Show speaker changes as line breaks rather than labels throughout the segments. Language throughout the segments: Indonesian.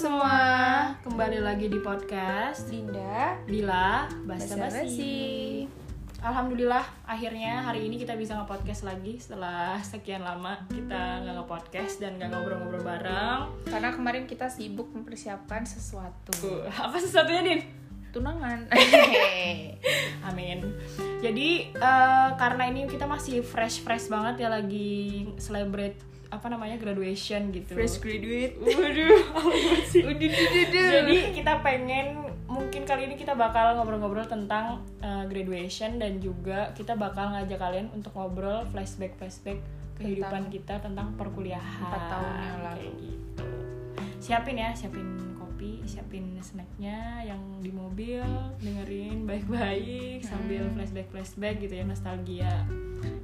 semua,
kembali lagi di podcast
Dinda
Dila Basa
Basa-basi.
Basi. Alhamdulillah akhirnya hari ini kita bisa nge-podcast lagi setelah sekian lama kita nggak nge-podcast dan nggak ngobrol-ngobrol bareng.
Karena kemarin kita sibuk mempersiapkan sesuatu
Tuh, apa sesuatunya Din?
Tunangan
Amin. Jadi eh, karena ini kita masih fresh fresh banget ya lagi celebrate apa namanya graduation gitu.
graduate
Waduh. Jadi kita pengen mungkin kali ini kita bakal ngobrol-ngobrol tentang uh, graduation dan juga kita bakal ngajak kalian untuk ngobrol flashback flashback kehidupan kita tentang perkuliahan.
Empat tahun yang lalu.
Kayak gitu. Siapin ya, siapin kopi, siapin snacknya yang di mobil, dengerin baik-baik sambil
Hmm.
flashback flashback gitu ya nostalgia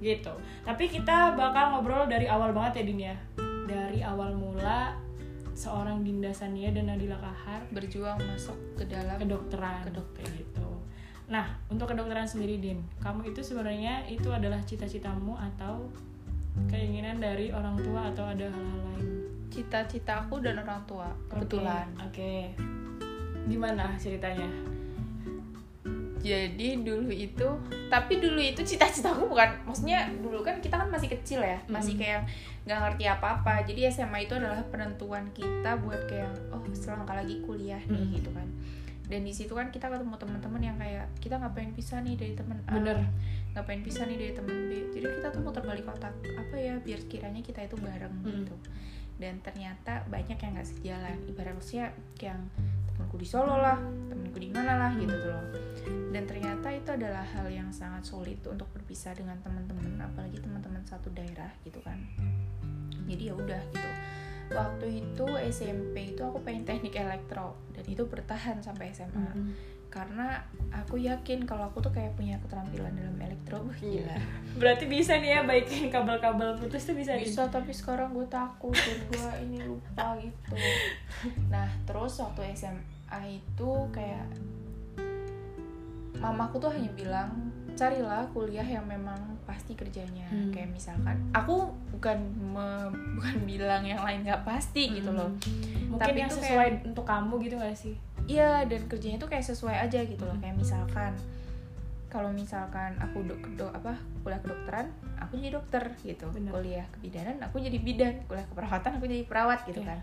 gitu. Tapi kita bakal ngobrol dari awal banget ya Din ya. Dari awal mula seorang Dinda Sania dan Nadila Kahar
berjuang masuk ke dalam
kedokteran
Kedokteran.
gitu. Nah, untuk kedokteran sendiri Din, kamu itu sebenarnya itu adalah cita-citamu atau keinginan dari orang tua atau ada hal-hal lain?
cita-cita aku dan orang tua kebetulan.
Oke. oke. Gimana ceritanya?
Jadi dulu itu, tapi dulu itu cita-citaku bukan, maksudnya dulu kan kita kan masih kecil ya, masih
Mm.
kayak nggak ngerti apa-apa. Jadi SMA itu adalah penentuan kita buat kayak oh selangkah lagi kuliah nih
Mm.
gitu kan. Dan di situ kan kita ketemu teman-teman yang kayak kita nggak pengen pisah nih dari teman A,
Bener.
Nggak pengen pisah nih dari teman B. Jadi kita tuh muter balik kotak apa ya biar kiranya kita itu bareng
Mm.
gitu. Dan ternyata banyak yang nggak sejalan. Ibaratnya kayak yang temanku di Solo lah, temanku di mana lah gitu tuh loh dan ternyata itu adalah hal yang sangat sulit untuk berpisah dengan teman-teman apalagi teman-teman satu daerah gitu kan jadi ya udah gitu waktu itu SMP itu aku pengen teknik elektro dan itu bertahan sampai SMA
Mm-mm.
Karena aku yakin kalau aku tuh kayak punya keterampilan dalam elektro wah gila.
Berarti bisa nih ya baikin kabel-kabel putus tuh bisa,
bisa. tapi sekarang gue takut dan gue ini lupa gitu. Nah terus waktu SMA itu kayak mamaku tuh hanya bilang carilah kuliah yang memang pasti kerjanya.
Hmm.
kayak misalkan aku bukan me- bukan bilang yang lain nggak pasti gitu loh.
Mungkin
Tapi
yang
itu
sesuai untuk kamu gitu gak sih?
Iya dan kerjanya tuh kayak sesuai aja gitu loh. Kayak misalkan kalau misalkan aku dok, dok apa kuliah kedokteran aku jadi dokter gitu.
Bener.
kuliah kebidanan aku jadi bidan. Kuliah keperawatan aku jadi perawat gitu
Iya.
kan.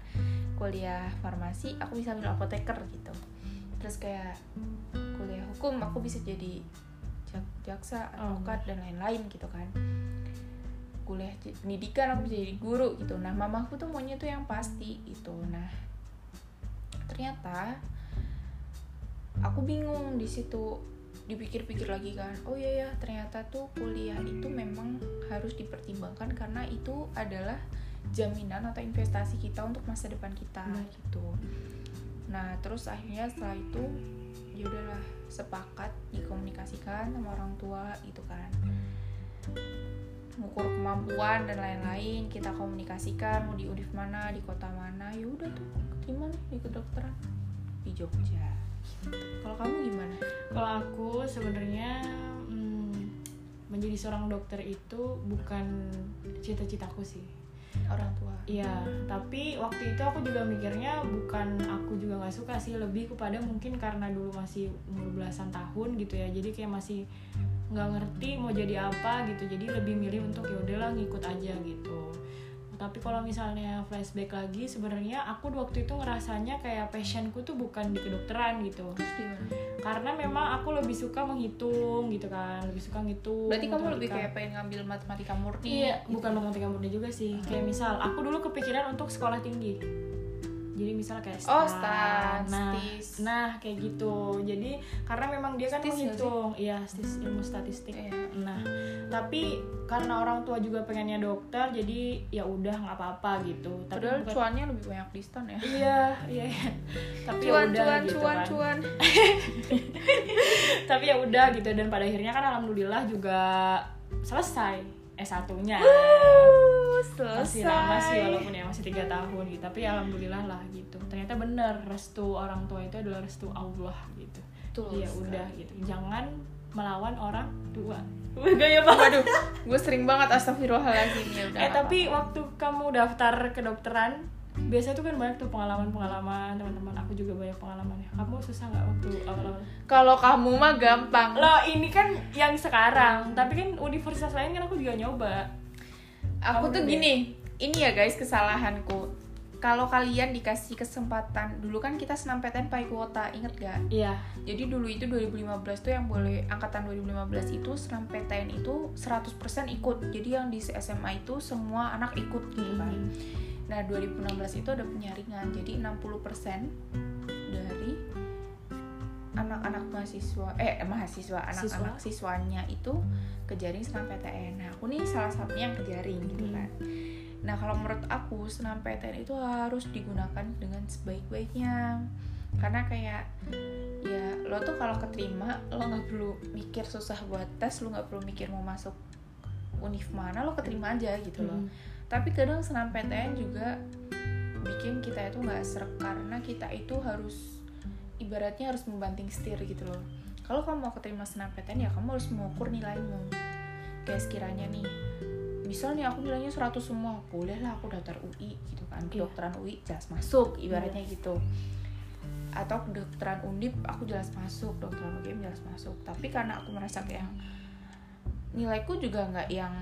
Kuliah farmasi aku bisa ambil apoteker gitu. Terus kayak kuliah hukum aku bisa jadi jak- jaksa
Oh.
advokat dan lain-lain gitu kan. Kuliah pendidikan aku bisa jadi guru gitu. Nah mamaku tuh maunya tuh yang pasti gitu. Nah ternyata aku bingung di situ dipikir-pikir lagi kan oh iya ya ternyata tuh kuliah itu memang harus dipertimbangkan karena itu adalah jaminan atau investasi kita untuk masa depan kita
Benar.
gitu nah terus akhirnya setelah itu ya udahlah sepakat dikomunikasikan sama orang tua gitu kan mengukur kemampuan dan lain-lain kita komunikasikan mau di univ mana di kota mana ya udah tuh terima nih di kedokteran di Jogja. Kalau kamu gimana
Kalau aku sebenarnya hmm, menjadi seorang dokter itu bukan cita-citaku sih.
orang tua
Iya, tapi waktu itu aku juga mikirnya bukan aku juga nggak suka sih, lebih kepada mungkin karena dulu masih umur belasan tahun gitu ya, jadi kayak masih nggak ngerti mau jadi apa gitu, jadi lebih milih untuk ya udahlah ngikut aja gitu. Tapi kalau misalnya flashback lagi, sebenarnya aku waktu itu ngerasanya kayak passionku tuh bukan di kedokteran gitu,
gimana
karena memang aku lebih suka menghitung gitu kan, lebih suka ngitung.
berarti kamu lebih kayak pengen ngambil matematika murni
Iya,
gitu.
bukan matematika murni juga sih. Kayak misal, aku dulu kepikiran untuk sekolah tinggi. Jadi misal kayak
Oh,
stat.
stat,
nah,
stis.
nah kayak gitu. Jadi karena memang dia kan
Stis
menghitung, iya, stis ilmu statistik.
Iya.
Nah, tapi karena orang tua juga pengennya dokter, jadi ya udah nggak apa-apa gitu. Tapi
padahal
bukan-
cuannya lebih banyak di stan ya
Iya, iya, iya. Tapi ya
cuan
udah
cuan
gitu
cuan
kan.
cuan
Tapi ya udah gitu dan pada akhirnya kan alhamdulillah juga selesai S1-nya. masih lama sih walaupun ya masih tiga tahun gitu tapi alhamdulillah lah gitu. Ternyata bener restu orang tua itu adalah restu Allah gitu.
Betul
ya udah gitu. Jangan melawan orang tua. Gaya banget.
Waduh, gue sering banget astagfirullahaladzim. Ya udah.
eh tapi waktu kamu daftar kedokteran biasa tuh kan banyak tuh pengalaman-pengalaman teman-teman. Aku juga banyak pengalaman ya. Kamu susah nggak waktu awal-awal?
Kalau kamu mah gampang.
Lo ini kan yang sekarang. Tapi kan universitas lain kan aku juga nyoba.
Aku
Kamu
tuh gini ini ya guys kesalahanku. Kalau kalian dikasih kesempatan dulu kan kita senam PTN pakai kuota inget gak
iya.
Jadi dulu itu 2015 tuh yang boleh angkatan 2015 itu senam PTN itu 100% ikut. Jadi yang di SMA itu semua anak ikut gitu kan nah 2016 itu ada penyaringan. Jadi 60% dari anak-anak mahasiswa eh mahasiswa anak-anak siswanya itu ke jaring senam PTN nah aku nih salah satunya yang ke jaring gitu
Hmm.
kan. Nah kalau menurut aku senam PTN itu harus digunakan dengan sebaik-baiknya. Karena kayak ya lo tuh kalau keterima lo nggak perlu mikir susah buat tes lo nggak perlu mikir mau masuk univ mana lo keterima aja gitu loh.
Hmm.
Tapi kadang senam PTN juga bikin kita itu nggak serak karena kita itu harus ibaratnya harus membanting setir gitu loh. Kalau kamu mau keterima senam PTN ya kamu harus mengukur nilaimu. Kayak sekiranya nih misal nih aku nilainya 100 semua boleh lah aku daftar UI gitu kan.
Iya.
kedokteran UI jelas masuk ibaratnya gitu. Atau kedokteran undip aku jelas masuk. Kedokteran UGM jelas masuk. Tapi karena aku merasa kayak nilaiku juga nggak yang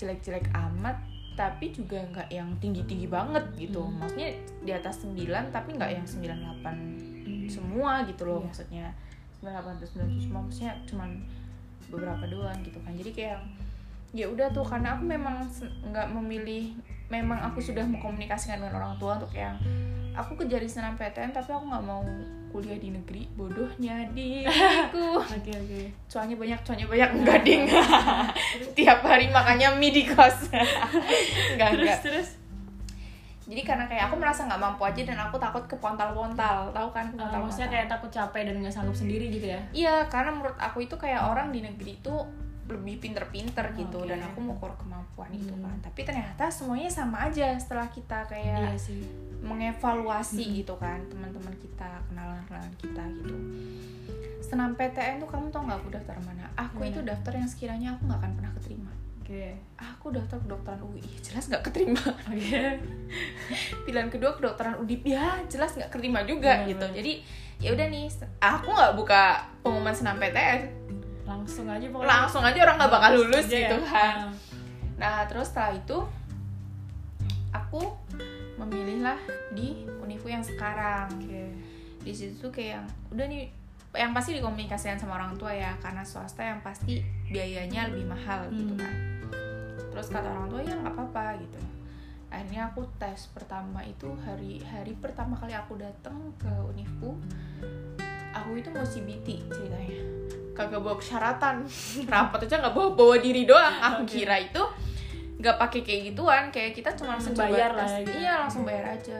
jelek-jelek amat tapi juga nggak yang tinggi-tinggi banget gitu
Hmm.
maksudnya di atas 9 tapi nggak yang 98 semua gitu loh
Iya.
maksudnya 98 atau 90 semua maksudnya cuman beberapa doang gitu kan jadi kayak ya udah tuh karena aku memang nggak memilih memang aku sudah mengkomunikasikan dengan orang tua untuk yang aku ke jaring senam PTN tapi aku nggak mau kuliah di negeri bodohnya diriku
oke oke.
Soalnya banyak soalnya banyak. Enggak ding. tiap hari makannya mie di kos. Enggak
terus
enggak.
terus?
Jadi karena kayak aku merasa nggak mampu aja dan aku takut ke pontal-pontal tahu kan
Uh,
pontal
maksudnya kayak takut capek dan nggak sanggup sendiri gitu ya?
Iya karena menurut aku itu kayak orang di negeri itu lebih pinter-pinter gitu
Oke.
dan aku mengukur kemampuan itu
Hmm.
kan. Tapi ternyata semuanya sama aja setelah kita kayak
iya sih.
mengevaluasi
Mm-mm.
gitu kan teman-teman kita kenalan-kenalan kita gitu. Senam PTN tuh kamu tau nggak aku daftar mana? Aku itu daftar yang sekiranya aku nggak akan pernah keterima.
Oke.
Aku daftar kedokteran UI jelas nggak keterima.
Oke.
Pilihan kedua kedokteran Undip ya jelas nggak keterima juga
Bener,
gitu. jadi ya udah nih aku nggak buka pengumuman senam PTN
langsung aja pokoknya
langsung aja orang nggak bakal lulus
Aja ya?
gitu kan
Ah.
nah terus setelah itu aku memilihlah di unifu yang sekarang
oke
di situ tuh kayak yang udah nih yang pasti dikomunikasikan sama orang tua ya karena swasta yang pasti biayanya lebih mahal gitu
Hmm.
kan terus kata orang tua ya nggak apa-apa gitu akhirnya aku tes pertama itu hari hari pertama kali aku datang ke unifu aku itu mau CBT ceritanya. Kagak bawa persyaratan. Rapat aja nggak bawa bawa diri doang. Aku
Oke.
kira itu nggak pakai kayak gituan. Kayak kita cuma
Langsung bayar lah. ya
iya langsung bayar aja.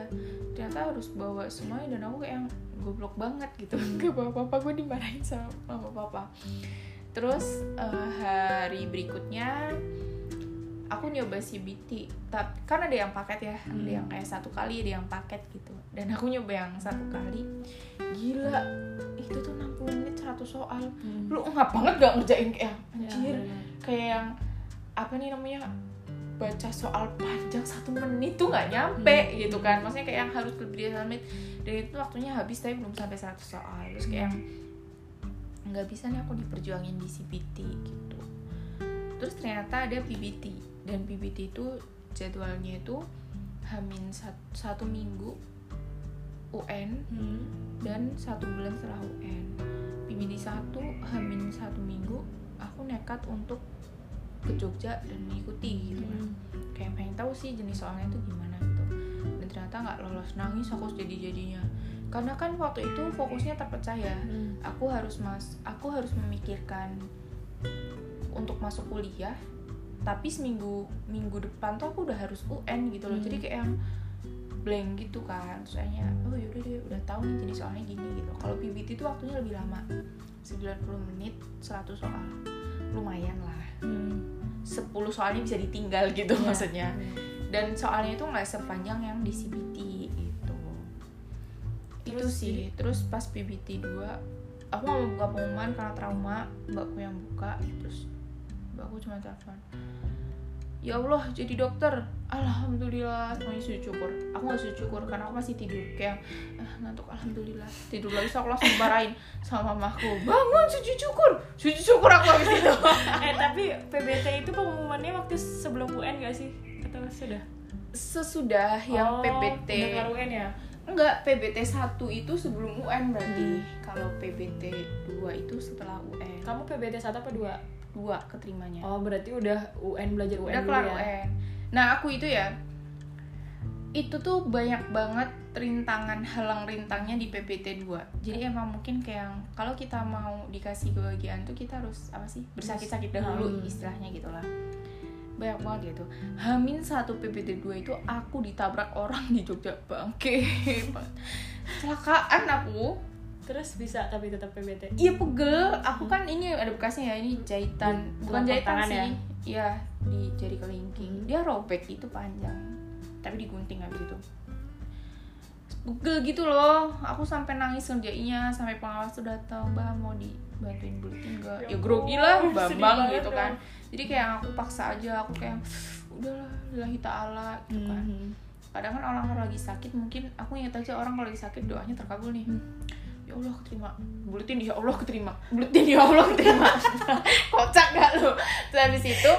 Ternyata harus bawa semuanya dan aku kayak yang goblok banget gitu.
Hmm.
gak bawa apa-apa gue dimarahin sama mama papa. Terus eh, hari berikutnya aku nyoba CBT tapi kan ada yang paket ya ada
Hmm.
yang kayak satu kali ada yang paket gitu. Dan aku nyoba yang satu kali. Gila itu tuh 60 menit 100 soal.
Hmm.
lu ngap banget gak ngerjain kayak
Ya,
anjir.
bener.
kayak yang apa nih namanya baca soal panjang satu menit tuh nggak nyampe
Hmm.
gitu kan. Maksudnya kayak yang harus lebih dari menit. Dan itu waktunya habis tapi belum sampai 100 soal. Terus kayak yang nggak bisa nih aku diperjuangin di CBT gitu. Terus ternyata ada PBT dan PBT itu jadwalnya itu hamin satu, satu minggu UN
Hmm.
dan satu bulan setelah UN PBD satu hamin satu minggu aku nekat untuk ke Jogja dan mengikuti gitu kan
Hmm.
kayak pengen tahu sih jenis soalnya itu gimana gitu dan ternyata nggak lolos nangis aku jadi jadinya karena kan waktu itu fokusnya terpecah ya
Hmm.
aku harus mas aku harus memikirkan untuk masuk kuliah tapi seminggu minggu depan tuh aku udah harus UN gitu loh.
Hmm.
jadi kayak yang blank gitu kan. Soalnya oh yaudah deh udah tahu nih jenis soalnya gini gitu. Kalau PBT itu waktunya lebih lama. 90 menit 100 soal lumayan lah.
Hmm.
10 soalnya bisa ditinggal gitu
Iya.
maksudnya. dan soalnya itu nggak sepanjang yang di CBT gitu. Itu
Terus?
sih. Terus pas PBT 2 aku nggak mau buka pengumuman karena trauma. Mbakku yang buka terus mbakku cuma telepon ya Allah jadi dokter. Alhamdulillah semuanya sujud syukur. Aku gak sujud syukur karena aku masih tidur kayak ah, ngantuk alhamdulillah. Tidur lagi so aku langsung marahin sama mamaku. Bangun sujud syukur. Sujud syukur aku habis itu
eh tapi PBT itu pengumumannya waktu sebelum UN gak sih? Atau sudah
sesudah yang
Oh,
PBT
UN ya?
Enggak PBT 1 itu sebelum UN berarti. Kalau PBT 2 itu setelah UN
kamu PBT satu apa dua
dua keterimanya.
Oh berarti udah UN belajar UN
udah kelar
ya?
UN nah aku itu ya itu tuh banyak banget rintangan halang rintangnya di PPT 2 jadi emang mungkin kayak kalau kita mau dikasih kebahagiaan tuh kita harus apa sih bersakit-sakit dahulu
Hmm.
istilahnya gitulah banyak banget gitu. Hamin satu PPT 2 itu aku ditabrak orang di Jogja. Bangke. Kecelakaan aku
terus bisa tapi tetap PBT
Iya pegel, aku kan ini ada bekasnya ya, ini jahitan, bukan jahitan sih,
ya?
Iya di jari kelingking. Dia robek itu panjang, tapi digunting habis itu. Pegel gitu loh, aku sampai nangis ngerjainnya, sampai pengawas tuh datang, mbak mau dibantuin buletin gak?
Ya
Ya grogi lah, bambang gitu
dong.
kan. Jadi kayak aku paksa aja, aku kayak udahlah, lillahi ta'ala gitu kan.
Mhm.
Kadang kan orang kalau lagi sakit mungkin aku ingat aja orang kalau lagi sakit doanya terkabul nih. Ya Allah keterima. Buletin ya Allah keterima. Buletin ya Allah keterima. Kocak gak lu? Terus habis itu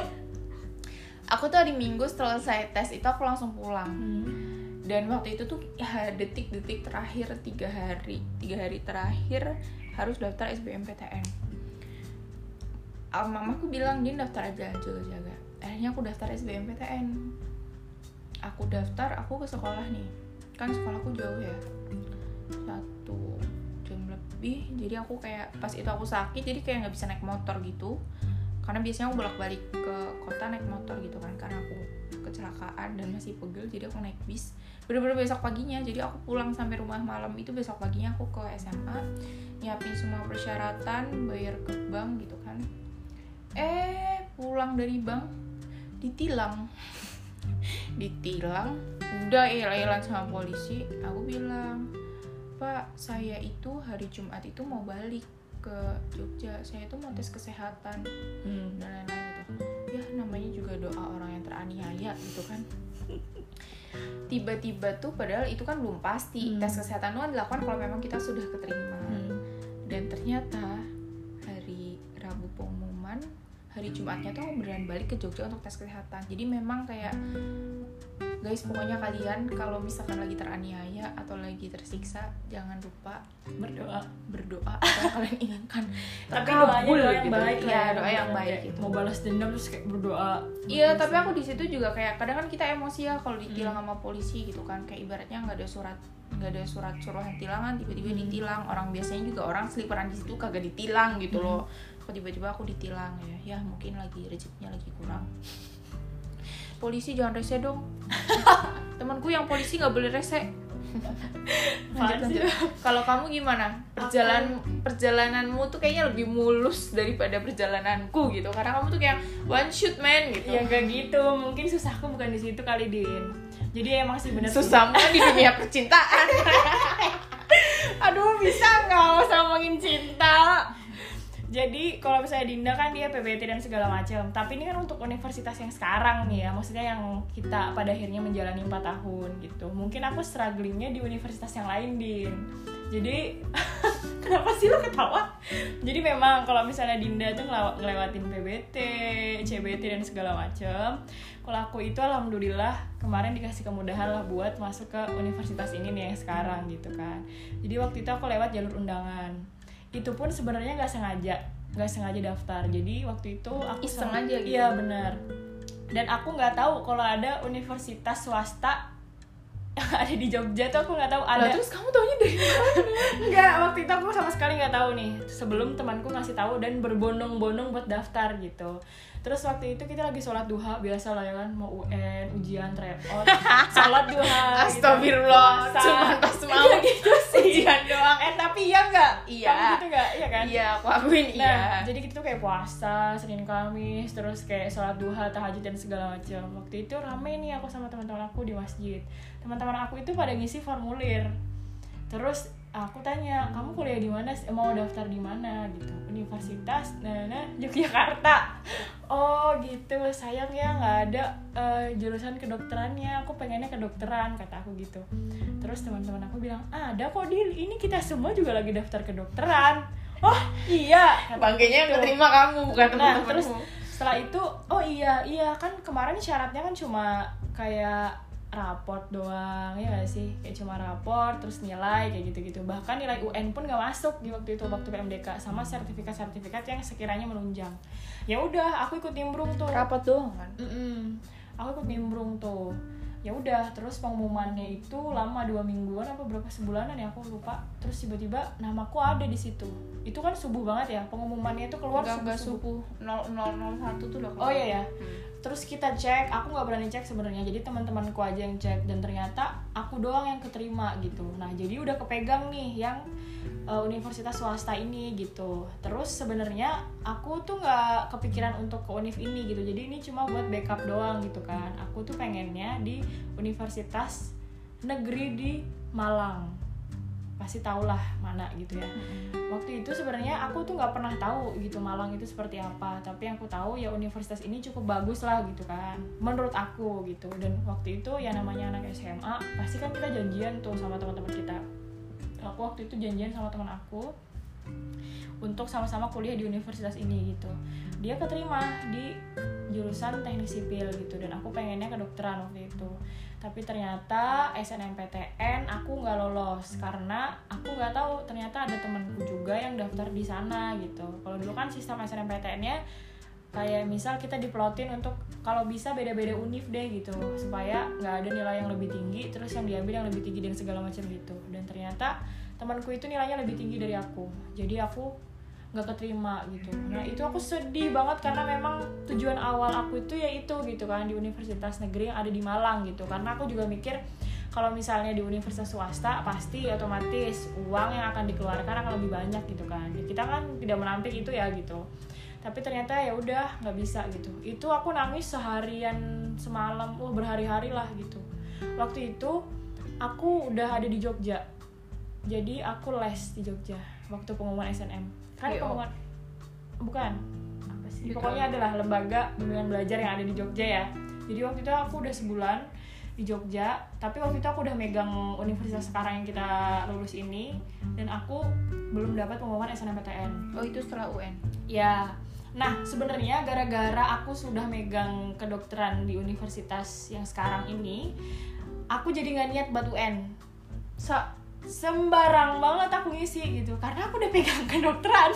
aku tuh hari Minggu setelah saya tes itu aku langsung pulang.
Hmm.
Dan waktu itu tuh ya detik-detik terakhir tiga hari tiga hari terakhir harus daftar SBMPTN. Ah, mamaku bilang dia daftar aja jaga-jaga. Akhirnya aku daftar SBMPTN. Aku daftar, aku ke sekolah nih. Kan sekolahku jauh ya. Satu lebih. Jadi aku kayak pas itu aku sakit, jadi kayak nggak bisa naik motor gitu. Karena biasanya aku bolak-balik ke kota naik motor gitu kan. Karena aku kecelakaan dan masih pegel, jadi aku naik bis. Bener-bener besok paginya, jadi aku pulang sampai rumah malam itu besok paginya aku ke SMA, nyiapin semua persyaratan, bayar ke bank gitu kan eh pulang dari bank ditilang ditilang udah el-elan sama polisi aku bilang pak saya itu hari Jumat itu mau balik ke Jogja. Saya itu mau tes kesehatan.
Hmm.
dan lain-lain gitu. Ya namanya juga doa orang yang teraniaya gitu kan. Tiba-tiba tuh padahal itu kan belum pasti.
Hmm.
tes kesehatan itu kan dilakukan kalau memang kita sudah keterima.
Hmm.
dan ternyata hari Rabu pengumuman hari Jumatnya tuh beneran balik ke Jogja untuk tes kesehatan. Jadi memang kayak guys pokoknya kalian kalau misalkan lagi teraniaya atau lagi tersiksa jangan lupa
berdoa
berdoa apa yang kalian inginkan
tapi doanya doa yang
gitu.
baik lah
doa yang baik gitu.
mau balas dendam terus kayak berdoa
Iya, tapi aku di situ juga kayak kadang kan kita emosi ya kalau ditilang
Hmm.
sama polisi gitu kan, kayak ibaratnya nggak ada surat nggak ada surat suruhan tilangan tiba-tiba
Hmm.
ditilang orang biasanya juga orang seliperan di situ kagak ditilang gitu
Hmm.
loh kok tiba-tiba aku ditilang ya ya mungkin lagi rezekinya lagi kurang polisi jangan rese dong. Temanku yang polisi nggak boleh rese. Lanjut lanjut. kalau kamu gimana? Perjalanan perjalananmu tuh kayaknya lebih mulus daripada perjalananku gitu. Karena kamu tuh kayak one shoot man gitu.
Ya gak gitu. Mungkin susahku bukan di situ kali din. Jadi emang sih bener
susahmu di dunia percintaan.
Aduh bisa nggak usah ngomongin cinta jadi kalau misalnya Dinda kan dia PBT dan segala macam tapi ini kan untuk universitas yang sekarang nih ya. Maksudnya yang kita pada akhirnya menjalani 4 tahun gitu. Mungkin aku strugglingnya di universitas yang lain Din. Jadi kenapa sih lo ketawa? Jadi memang kalau misalnya Dinda tuh ngelew- ngelewatin PBT CBT dan segala macam kalau aku itu alhamdulillah kemarin dikasih kemudahan lah buat masuk ke universitas ini nih yang sekarang gitu kan. Jadi waktu itu aku lewat jalur undangan itu pun sebenarnya nggak sengaja nggak sengaja daftar jadi waktu itu aku
Iseng aja gitu?
iya benar dan aku nggak tahu kalau ada universitas swasta ada di Jogja tuh aku nggak tahu ada
terus kamu taunya dari mana
Enggak, waktu itu aku sama sekali nggak tahu nih. Sebelum temanku ngasih tahu dan berbondong-bondong buat daftar gitu. Terus waktu itu kita lagi sholat duha biasa lah ya kan, mau UN, ujian, tryout, sholat duha. gitu.
Astagfirullah,
Puasa.
cuman pas mau
Iya gitu sih.
ujian doang
Eh tapi iya nggak?
Iya.
Kamu gitu nggak? Iya kan?
iya aku akuin
Nah,
iya
jadi kita tuh kayak puasa, Senin Kamis, terus kayak sholat duha, tahajud dan segala macam. Waktu itu rame nih aku sama teman-teman aku di masjid. Teman-teman aku itu pada ngisi formulir. Terus aku tanya, kamu kuliah di mana? Mau daftar di mana gitu? Universitas, nah, nah Yogyakarta. oh gitu sayang ya nggak ada eh, jurusan kedokterannya aku pengennya kedokteran kata aku gitu terus teman-teman aku bilang ah, ada kok di ini kita semua juga lagi daftar kedokteran oh iya
Bangkainya yang
gitu.
keterima kamu bukan
Nah,
teman-temanmu.
terus setelah itu, oh iya, iya kan kemarin syaratnya kan cuma kayak raport doang, ya gak sih? Kayak cuma raport, terus nilai, kayak gitu-gitu. Bahkan nilai UN pun gak masuk di waktu itu, waktu PMDK. Sama sertifikat-sertifikat yang sekiranya menunjang. Ya udah, aku ikut nimbrung tuh.
rapat doang kan
Mm-mm. Aku ikut nimbrung tuh. Ya udah, terus pengumumannya itu lama dua mingguan apa berapa sebulanan ya aku lupa. Terus tiba-tiba namaku ada di situ. Itu kan subuh banget ya. Pengumumannya itu keluar
enggak enggak
subuh-subuh.
subuh 0001 tuh udah
Oh iya ya.
Hmm.
Terus kita cek, aku nggak berani cek sebenarnya. Jadi teman-temanku aja yang cek dan ternyata aku doang yang keterima gitu. Nah, jadi udah kepegang nih yang uh, universitas swasta ini gitu. Terus sebenarnya aku tuh nggak kepikiran untuk ke univ ini gitu. Jadi ini cuma buat backup doang gitu kan. Aku tuh pengennya di universitas negeri di Malang. Pasti tau lah mana gitu ya. Waktu itu sebenarnya aku tuh nggak pernah tahu gitu Malang itu seperti apa tapi yang aku tahu ya universitas ini cukup bagus lah gitu kan menurut aku gitu. Dan waktu itu ya namanya anak SMA pasti kan kita janjian tuh sama teman-teman kita. Aku waktu itu janjian sama teman aku untuk sama-sama kuliah di universitas ini gitu. Dia keterima di jurusan teknik sipil gitu dan aku pengennya kedokteran waktu itu tapi ternyata SNMPTN aku nggak lolos karena aku nggak tahu ternyata ada temenku juga yang daftar di sana gitu. Kalau dulu kan sistem SNMPTN-nya kayak misal kita diplotin untuk kalau bisa beda-beda univ deh gitu supaya nggak ada nilai yang lebih tinggi terus yang diambil yang lebih tinggi dan segala macam gitu. Dan ternyata temanku itu nilainya lebih tinggi dari aku. Jadi aku nggak keterima gitu. Nah itu aku sedih banget karena memang tujuan awal aku itu ya itu gitu kan di universitas negeri yang ada di Malang gitu. Karena aku juga mikir kalau misalnya di universitas swasta pasti otomatis uang yang akan dikeluarkan akan lebih banyak gitu kan. Ya, kita kan tidak menampik itu ya gitu. Tapi ternyata ya udah nggak bisa gitu. Itu aku nangis seharian semalam wah berhari-hari lah gitu. Waktu itu aku udah ada di Jogja. Jadi aku les di Jogja waktu pengumuman SNM kan pengumuman bukan. Apa sih? Pokoknya adalah lembaga bimbingan belajar yang ada di Jogja ya. Jadi waktu itu aku udah sebulan di Jogja tapi waktu itu aku udah megang universitas sekarang yang kita lulus ini dan aku belum dapat pengumuman SNMPTN
oh itu setelah UN
Ya, nah sebenarnya gara-gara aku sudah megang kedokteran di universitas yang sekarang ini, aku jadi nggak niat buat UN.
sa
Sembarang banget aku ngisi gitu, karena aku udah pegang kedokteran.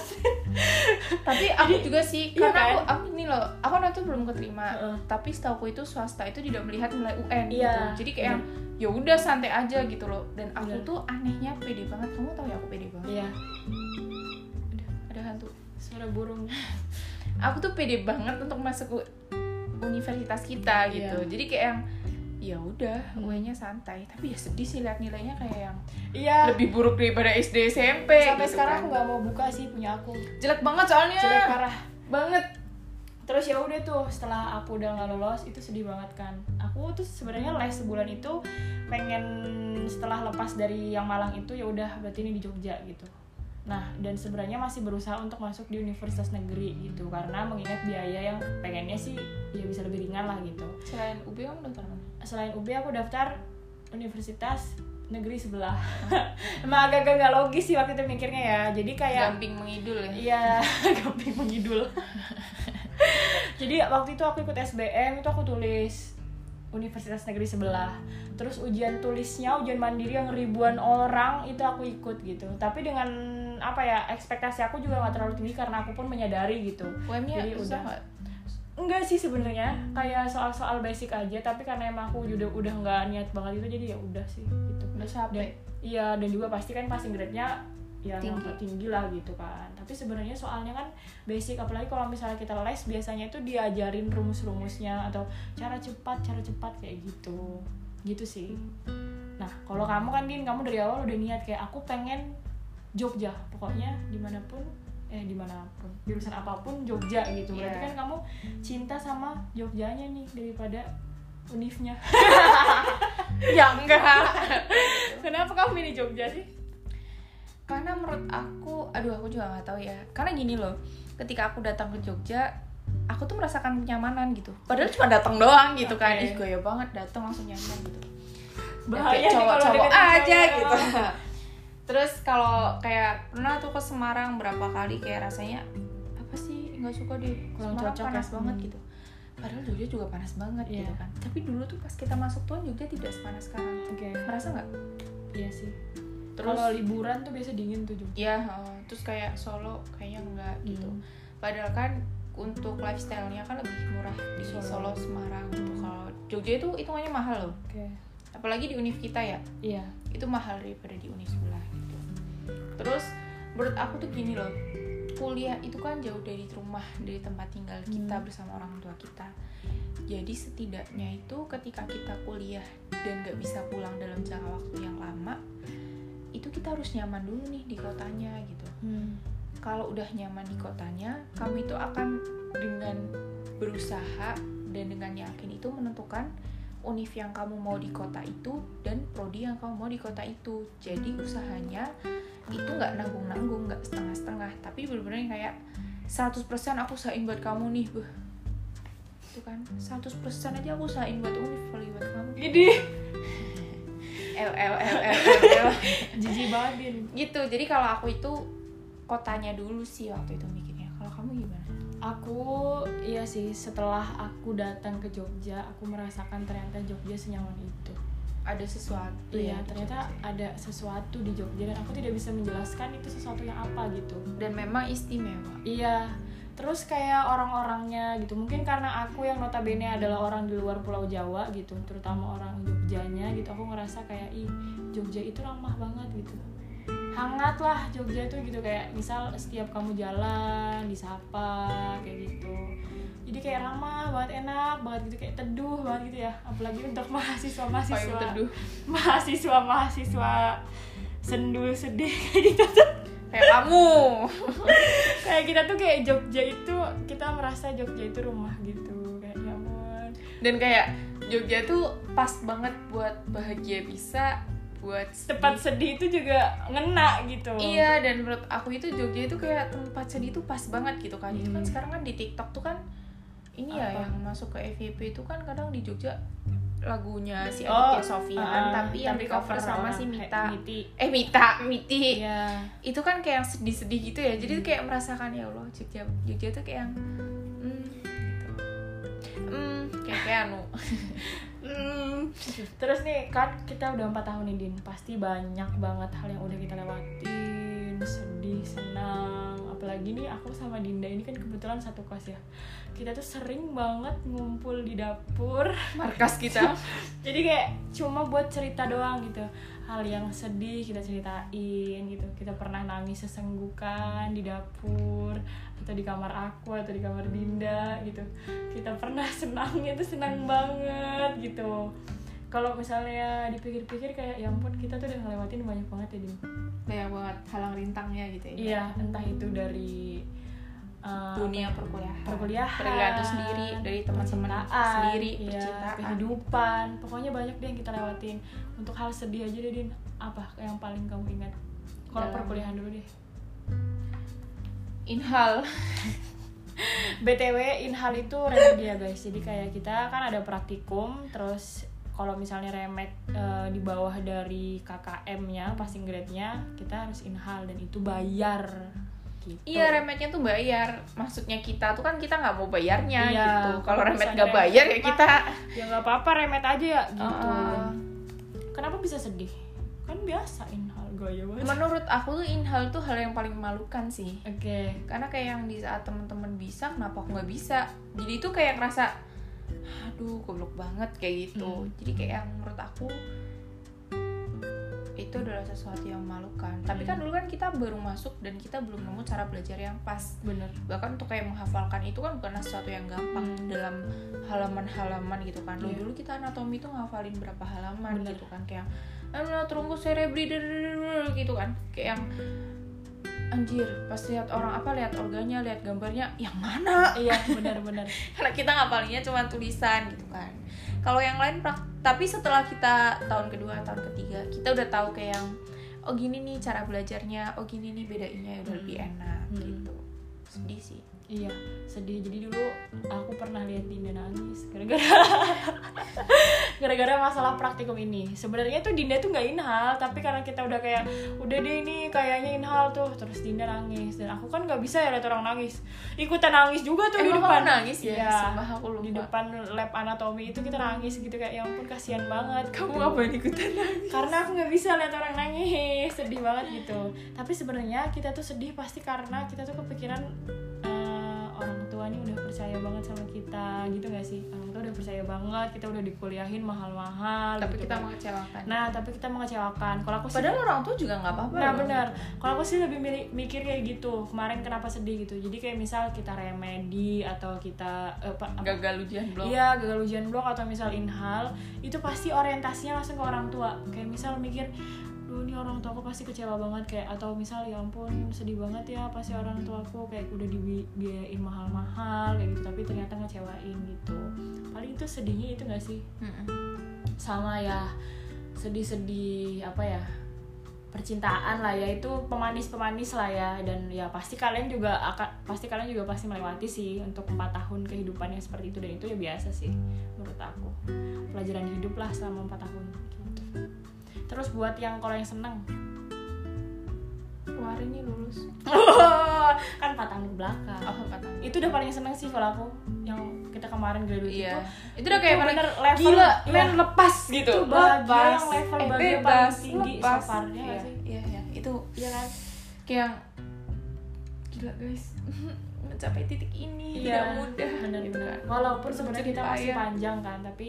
tapi aku juga sih
iya
karena
kan?
aku aku ini loh aku waktu itu belum keterima
Heeh.
tapi setahu itu swasta itu tidak melihat nilai UN
Iya,
gitu jadi kayak yang ya udah santai aja gitu loh dan aku
Bener.
tuh anehnya pede banget kamu tahu ya aku pede banget
Iya,
ada ada hantu
suara burung.
aku tuh pede banget untuk masuk universitas kita gitu
Iya.
jadi kayak yang ya udah UN-nya santai. Tapi ya sedih sih lihat nilainya kayak yang
Iya.
lebih buruk daripada SD SMP
Sampai
gitu
sekarang
kan.
aku nggak mau buka sih punya aku.
jelek banget soalnya.
Jelek parah.
banget.
Terus ya udah tuh setelah aku udah nggak lolos itu sedih banget kan. Aku tuh sebenarnya les sebulan itu pengen setelah lepas dari yang Malang itu ya udah berarti ini di Jogja gitu. Nah dan sebenarnya masih berusaha untuk masuk di universitas negeri gitu. Karena mengingat biaya yang pengennya sih ya bisa lebih ringan lah gitu.
Selain UB kamu daftar mana
selain UB aku daftar universitas negeri sebelah emang agak-agak nggak logis sih waktu itu mikirnya ya jadi kayak
gamping mengidul ya
Iya, gampang mengidul. Jadi waktu itu aku ikut SBM itu aku tulis Universitas Negeri sebelah. Terus ujian tulisnya, ujian mandiri yang ribuan orang itu aku ikut gitu. Tapi dengan apa ya ekspektasi aku juga nggak terlalu tinggi karena aku pun menyadari gitu.
UM-nya
Jadi udah. Enggak sih sebenarnya, kayak soal-soal basic aja. Tapi karena emang aku udah udah nggak niat banget itu, jadi ya udah sih gitu.
udah
Dan,
capek
iya dan juga pasti kan passing grade-nya ya
tinggi.
tinggi lah gitu kan. Tapi sebenarnya soalnya kan basic apalagi kalau misalnya kita les biasanya itu diajarin rumus-rumusnya atau cara cepat, cara cepat kayak gitu. Gitu sih. Nah, kalau kamu kan Din, kamu dari awal udah niat kayak aku pengen Jogja. Pokoknya di mana pun eh di mana pun jurusan apa pun Jogja gitu. Berarti
Iya.
kan kamu cinta sama Jogjanya nih daripada univnya.
Ya enggak.
Kenapa kamu milih Jogja sih?
Karena menurut aku aduh aku juga nggak tahu ya. Karena gini loh ketika aku datang ke Jogja aku tuh merasakan kenyamanan gitu. Padahal cuma datang doang gitu kan.
Oke.
ih gaya banget datang langsung nyaman gitu.
Bahaya
cowok-cowok aja
cowok.
gitu terus kalau kayak pernah tuh ke Semarang berapa kali kayak rasanya apa sih nggak suka deh
Kurang cocok ya.
panas banget
Hmm.
gitu padahal Jogja juga panas banget gitu
Iya.
kan tapi dulu tuh pas kita masuk tuh Jogja tidak sepanas sekarang
oke
merasa nggak
iya sih
terus
kalau liburan tuh biasa dingin tuh Jogja
ya eh, terus kayak Solo kayaknya enggak gitu
Hmm.
padahal kan untuk lifestyle-nya kan lebih murah di
Solo.
Solo, Semarang gitu.
Hmm.
kalau Jogja itu hitungannya mahal loh
oke
apalagi di univ kita ya
iya
itu mahal daripada di univ sebelah gitu terus menurut aku tuh gini loh kuliah itu kan jauh dari rumah dari tempat tinggal kita
Hmm.
bersama orang tua kita jadi setidaknya itu ketika kita kuliah dan gak bisa pulang dalam jangka waktu yang lama itu kita harus nyaman dulu nih di kotanya gitu
hmm.
kalau udah nyaman di kotanya, kamu itu akan dengan berusaha dan dengan yakin itu menentukan univ yang kamu mau di kota itu dan prodi yang kamu mau di kota itu. Jadi usahanya itu nggak nanggung-nanggung, nggak setengah-setengah, tapi bener-bener kayak 100% aku usahain buat kamu nih, Beuh. Itu kan, 100% aja aku usahain buat univ kali buat kamu.
Gini
L L L L L
jijik banget
gitu. Jadi kalau aku itu kotanya dulu sih waktu itu mikirnya. Kalau kamu gimana?
Aku iya sih setelah aku datang ke Jogja aku merasakan ternyata Jogja senyaman itu.
Ada sesuatu
iya
ya
ternyata
Jogja.
ada sesuatu di Jogja dan aku tidak bisa menjelaskan itu sesuatu yang apa gitu.
Dan memang istimewa.
Iya terus kayak orang-orangnya gitu. Mungkin karena aku yang notabene adalah orang di luar Pulau Jawa gitu terutama orang Jogjanya gitu aku ngerasa kayak ih Jogja itu ramah banget gitu hangat lah Jogja itu gitu kayak misal setiap kamu jalan disapa kayak gitu. Jadi kayak ramah banget enak banget gitu kayak teduh banget gitu ya. Apalagi untuk mahasiswa mahasiswa
teduh?
Mahasiswa mahasiswa sendu sedih kayak gitu tuh.
Kayak kamu.
Kayak kita tuh kayak Jogja itu kita merasa Jogja itu rumah gitu. Kayak ya ampun.
Dan kayak Jogja tuh pas banget buat bahagia bisa buat
tempat sedih itu juga ngena gitu
iya dan menurut aku itu Jogja itu kayak tempat sedih itu pas banget gitu kan itu kan
Hmm.
sekarang kan di TikTok tuh kan ini ya
Apa?
yang masuk ke FYP itu kan kadang di Jogja lagunya si
Oh,
Aditya Sofian
ah,
tapi yang di cover sama
orang
si Mita
Miti.
eh Mita Miti
Iya.
itu kan kayak yang sedih-sedih gitu ya jadi
Hmm.
kayak merasakan ya Allah Jogja Jogja tuh kayak yang hmm gitu hmm kayak kayak anu
Hmm. Terus nih kan kita udah empat tahun nih Din. Pasti banyak banget hal yang udah kita lewatin Sedih, senang. Apalagi nih aku sama Dinda ini kan kebetulan satu kos ya. Kita tuh sering banget ngumpul di dapur.
Markas kita.
Jadi kayak cuma buat cerita doang gitu Hal yang sedih kita ceritain gitu. Kita pernah nangis sesenggukan di dapur Atau di kamar aku atau di kamar Dinda gitu. Kita pernah senangnya tuh senang banget gitu. Kalau misalnya dipikir-pikir kayak ya ampun kita tuh udah ngelewatin banyak banget ya Din.
Banyak banget halang rintangnya gitu ya
Iya entah itu dari uh,
dunia perkuliahan.
perkuliahan
perkuliahan. Itu sendiri dari teman-teman sendiri
iya,
percintaan.
kehidupan. Pokoknya banyak deh yang kita lewatin. Untuk hal sedih aja deh din. Apa yang paling kamu ingat? Kalau perkuliahan dulu deh.
Inhal.
Btw inhal itu remedia guys. Jadi kayak kita kan ada praktikum terus kalau misalnya remed eh, di bawah dari KKM-nya passing grade-nya kita harus inhal dan itu bayar gitu.
Iya remednya tuh bayar. Maksudnya kita tuh kan kita nggak mau bayarnya
Iya,
gitu. Kalau
misalnya
nggak bayar ya kita
ya nggak apa-apa remet aja ya gitu.
Uh,
kenapa bisa sedih? Kan biasa inhal gaya banget.
Menurut aku tuh inhal tuh hal yang paling memalukan sih.
Oke.
Karena kayak yang di saat teman-teman bisa Kenapa aku nggak bisa? Jadi itu kayak ngerasa Aduh goblok banget kayak gitu.
Hmm.
Jadi kayak yang menurut aku itu adalah sesuatu yang memalukan. Tapi kan
Hmm.
dulu kan kita baru masuk dan kita belum nemu cara belajar yang pas.
Bener.
Bahkan untuk kayak menghafalkan itu kan bukan sesuatu yang gampang
Hmm.
dalam halaman-halaman gitu kan.
Iya.
dulu kita anatomi tuh ngafalin berapa halaman
Bener.
gitu kan. Kayak trunkus cerebri gitu kan. Kayak yang anjir pas lihat orang apa lihat organnya lihat gambarnya yang mana?
Iya bener-bener
karena kita ngapalinnya cuma tulisan gitu kan kalau yang lain prak- tapi setelah kita tahun kedua tahun ketiga kita udah tahu kayak yang oh gini nih cara belajarnya oh gini nih bedainnya udah
Hmm.
lebih enak
Hmm.
gitu sedih sih
iya sedih. Jadi dulu aku pernah lihat Dinda nangis gara-gara gara-gara masalah praktikum ini. Sebenarnya tuh Dinda tuh nggak inhal tapi karena kita udah kayak udah deh ini kayaknya inhal tuh. Terus Dinda nangis. Dan aku kan nggak bisa ya lihat orang nangis. Ikutan nangis juga tuh di
Emang
depan.
kamu nangis ya?
Iya.
Sumpah aku lupa.
di depan lab anatomi itu kita nangis gitu kayak ya ampun kasihan banget
kamu. Ngapain ikutan nangis?
Karena aku nggak bisa lihat orang nangis. Sedih banget gitu. Tapi sebenarnya kita tuh sedih pasti karena kita tuh kepikiran orang tua nih udah percaya banget sama kita gitu gak sih orang tua udah percaya banget kita udah dikuliahin mahal-mahal
tapi
gitu
kita
kan.
mengecewakan
nah tapi kita mengecewakan kalau aku sih
padahal orang tua juga nggak apa-apa
Nah benar, kalau aku sih lebih mikir kayak gitu. Kemarin kenapa sedih gitu? Jadi kayak misal kita remedi atau kita eh, apa, apa-
gagal ujian blok
Iya, gagal ujian blok atau misal inhal, itu pasti orientasinya langsung ke orang tua. Kayak misal mikir, duh ini orang tua aku pasti kecewa banget kayak atau misal ya ampun sedih banget ya pasti orang tua aku kayak udah dibiayain mahal-mahal kayak gitu tapi ternyata ngecewain gitu paling itu sedihnya itu gak sih
Mm-mm.
sama ya sedih-sedih apa ya percintaan lah ya itu pemanis-pemanis lah ya dan ya pasti kalian juga akan pasti kalian juga pasti melewati sih untuk empat tahun kehidupan yang seperti itu dan itu ya biasa sih menurut aku pelajaran hidup lah selama empat tahun. Terus buat yang kalau yang seneng?
Kemarin nih lulus
kan empat tahun ke belakang.
Oh tahun
itu udah paling seneng sih kalau aku yang kita kemarin graduate
iya.
itu.
Itu udah kayak
bener level-
gila.
iya.
men lepas gitu.
Itu bahagia
lepas.
yang level
eh,
bahagia paling tinggi
lepas.
so far, ya nggak
iya,
sih?
iya iya. Itu
Iya kan?
Kayak yang gila guys. Mencapai titik ini
Iya,
tidak mudah.
benar
gitu kan.
walaupun sebenarnya kita masih panjang kan tapi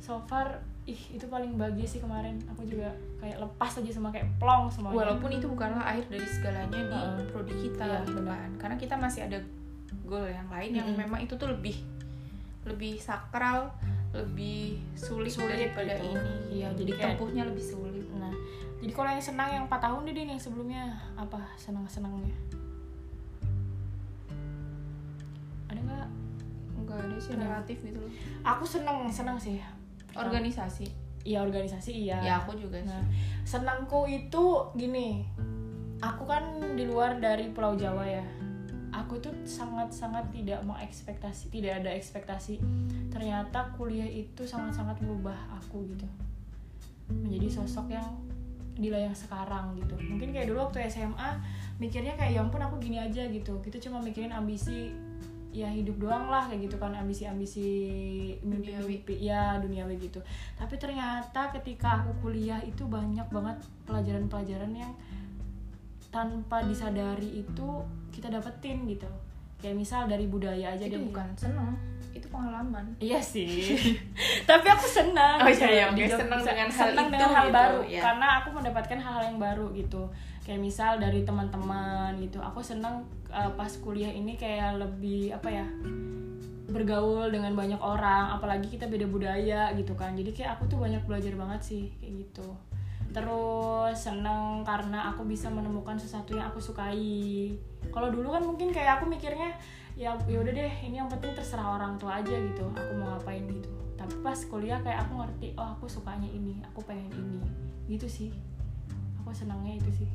so far ih itu paling bahagia sih kemarin. Aku juga kayak lepas aja sama kayak plong semuanya.
Walaupun itu bukanlah akhir dari segalanya di
Heeh.
prodi kita
Iya,
gitu
benar.
kan. Karena kita masih ada goal yang lain yang
Mm-mm.
memang itu tuh lebih lebih sakral lebih sulit,
Sulit
daripada
gitu.
ini.
Iya, jadi kayak-
tempuhnya lebih sulit.
Nah jadi kalau yang senang yang 4 tahun deh yang sebelumnya apa senang senangnya ada nggak?
Enggak ada sih relatif gitu loh.
Aku senang senang sih
organisasi
iya organisasi iya
ya aku juga sih
Nah, senangku itu gini. Aku kan di luar dari Pulau Jawa ya. Aku tuh sangat-sangat tidak mengekspektasi, tidak ada ekspektasi. Ternyata kuliah itu sangat-sangat merubah aku gitu. Menjadi sosok yang Dila yang sekarang gitu. Mungkin kayak dulu waktu SMA mikirnya kayak ya ampun aku gini aja gitu. Kita cuma mikirin ambisi ya hidup doang lah kayak gitu kan ambisi-ambisi mimpi-mimpi ya duniawi gitu tapi ternyata ketika aku kuliah itu banyak banget pelajaran-pelajaran yang tanpa disadari itu kita dapetin gitu kayak misal dari budaya aja
itu
deh
bukan seneng itu pengalaman
Iya sih, tapi aku senang.
Oh, iya, iya, oke.
Di-
Senang dengan hal
senang
itu
dengan hal
gitu,
baru,
ya.
karena aku mendapatkan hal-hal yang baru gitu. Kayak misal dari teman-teman gitu, aku senang uh, pas kuliah ini kayak lebih apa ya bergaul dengan banyak orang, apalagi kita beda budaya gitu kan. Jadi kayak aku tuh banyak belajar banget sih kayak gitu. Terus seneng karena aku bisa menemukan sesuatu yang aku sukai. Kalau dulu kan mungkin kayak aku mikirnya ya ya udah deh ini yang penting terserah orang tua aja gitu aku mau ngapain gitu tapi pas kuliah kayak aku ngerti oh aku sukanya ini aku pengen ini gitu sih aku senangnya itu sih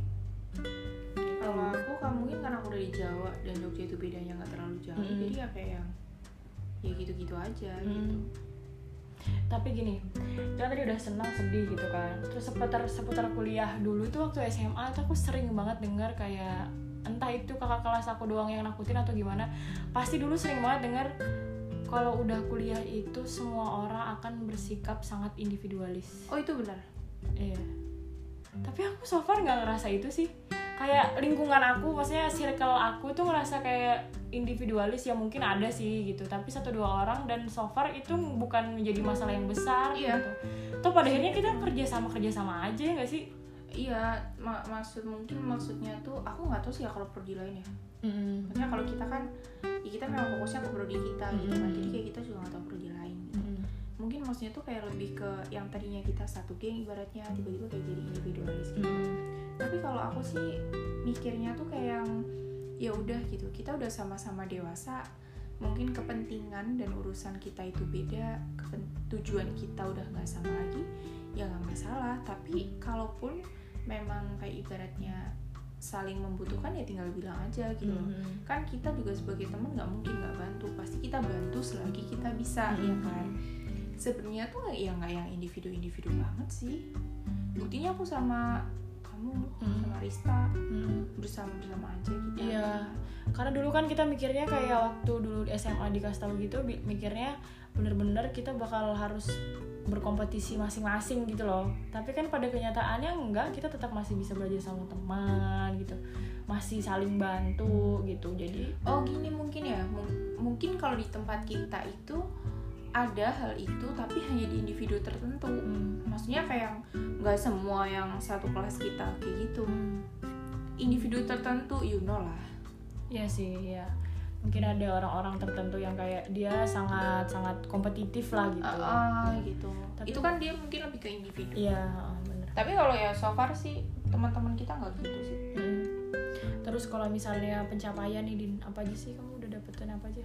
dan Jogja itu bedanya nggak terlalu jauh
Mm-mm.
jadi ya kayak yang ya gitu-gitu aja
Mm.
gitu
tapi gini kan tadi udah senang sedih gitu kan terus seputar seputar kuliah dulu tuh waktu SMA tuh aku sering banget dengar kayak entah itu kakak kelas aku doang yang nakutin atau gimana pasti dulu sering banget dengar kalau udah kuliah itu semua orang akan bersikap sangat individualis
oh itu benar
Iya. Tapi aku so far nggak ngerasa itu sih. Kayak lingkungan aku, maksudnya circle aku tuh ngerasa kayak individualis ya mungkin ada sih gitu. Tapi satu dua orang dan so far itu bukan menjadi masalah yang besar
Iya.
gitu. Toh pada akhirnya kita kerja sama kerja sama aja ya nggak sih?
iya ma- maksud mungkin maksudnya tuh aku nggak tahu sih ya kalau prodi lain ya
Mm-mm.
maksudnya kalau kita kan ya kita memang fokusnya ke prodi kita gitu kan jadi kayak kita juga nggak tahu prodi lain gitu. Mungkin maksudnya tuh kayak lebih ke yang tadinya kita satu geng ibaratnya tiba-tiba kayak jadi individualis gitu
Mm-mm.
tapi kalau aku sih mikirnya tuh kayak yang ya udah gitu kita udah sama-sama dewasa mungkin kepentingan dan urusan kita itu beda kepen- tujuan kita udah nggak sama lagi ya nggak masalah tapi kalaupun memang kayak ibaratnya saling membutuhkan ya tinggal bilang aja gitu loh
Mhm.
kan kita juga sebagai teman nggak mungkin nggak bantu pasti kita bantu selagi kita bisa ya
Mhm.
kan sebenarnya tuh ya nggak yang individu-individu banget sih buktinya aku sama kamu
Mhm.
sama Rista
Mhm.
bersama bersama aja kita
Iya. Karena dulu kan kita mikirnya kayak waktu dulu di SMA dikasih tahu gitu mikirnya bener-bener kita bakal harus berkompetisi masing-masing gitu loh. Tapi kan pada kenyataannya enggak, kita tetap masih bisa belajar sama teman gitu. Masih saling bantu gitu. Jadi
oh gini mungkin ya Mung- mungkin kalau di tempat kita itu ada hal itu tapi hanya di individu tertentu.
Hmm,
maksudnya kayak nggak semua yang satu kelas kita kayak gitu.
Hmm,
individu tertentu you know lah.
Iya sih, ya. Mungkin ada orang-orang tertentu yang kayak dia sangat sangat kompetitif lah gitu.
Ah, ah, gitu.
Tapi-
itu kan dia mungkin lebih ke individu.
Iya, heeh, bener.
tapi kalau ya so far sih teman-teman kita nggak gitu sih.
Mm. Terus kalau misalnya pencapaian nih Din, apa aja sih kamu udah dapetin apa aja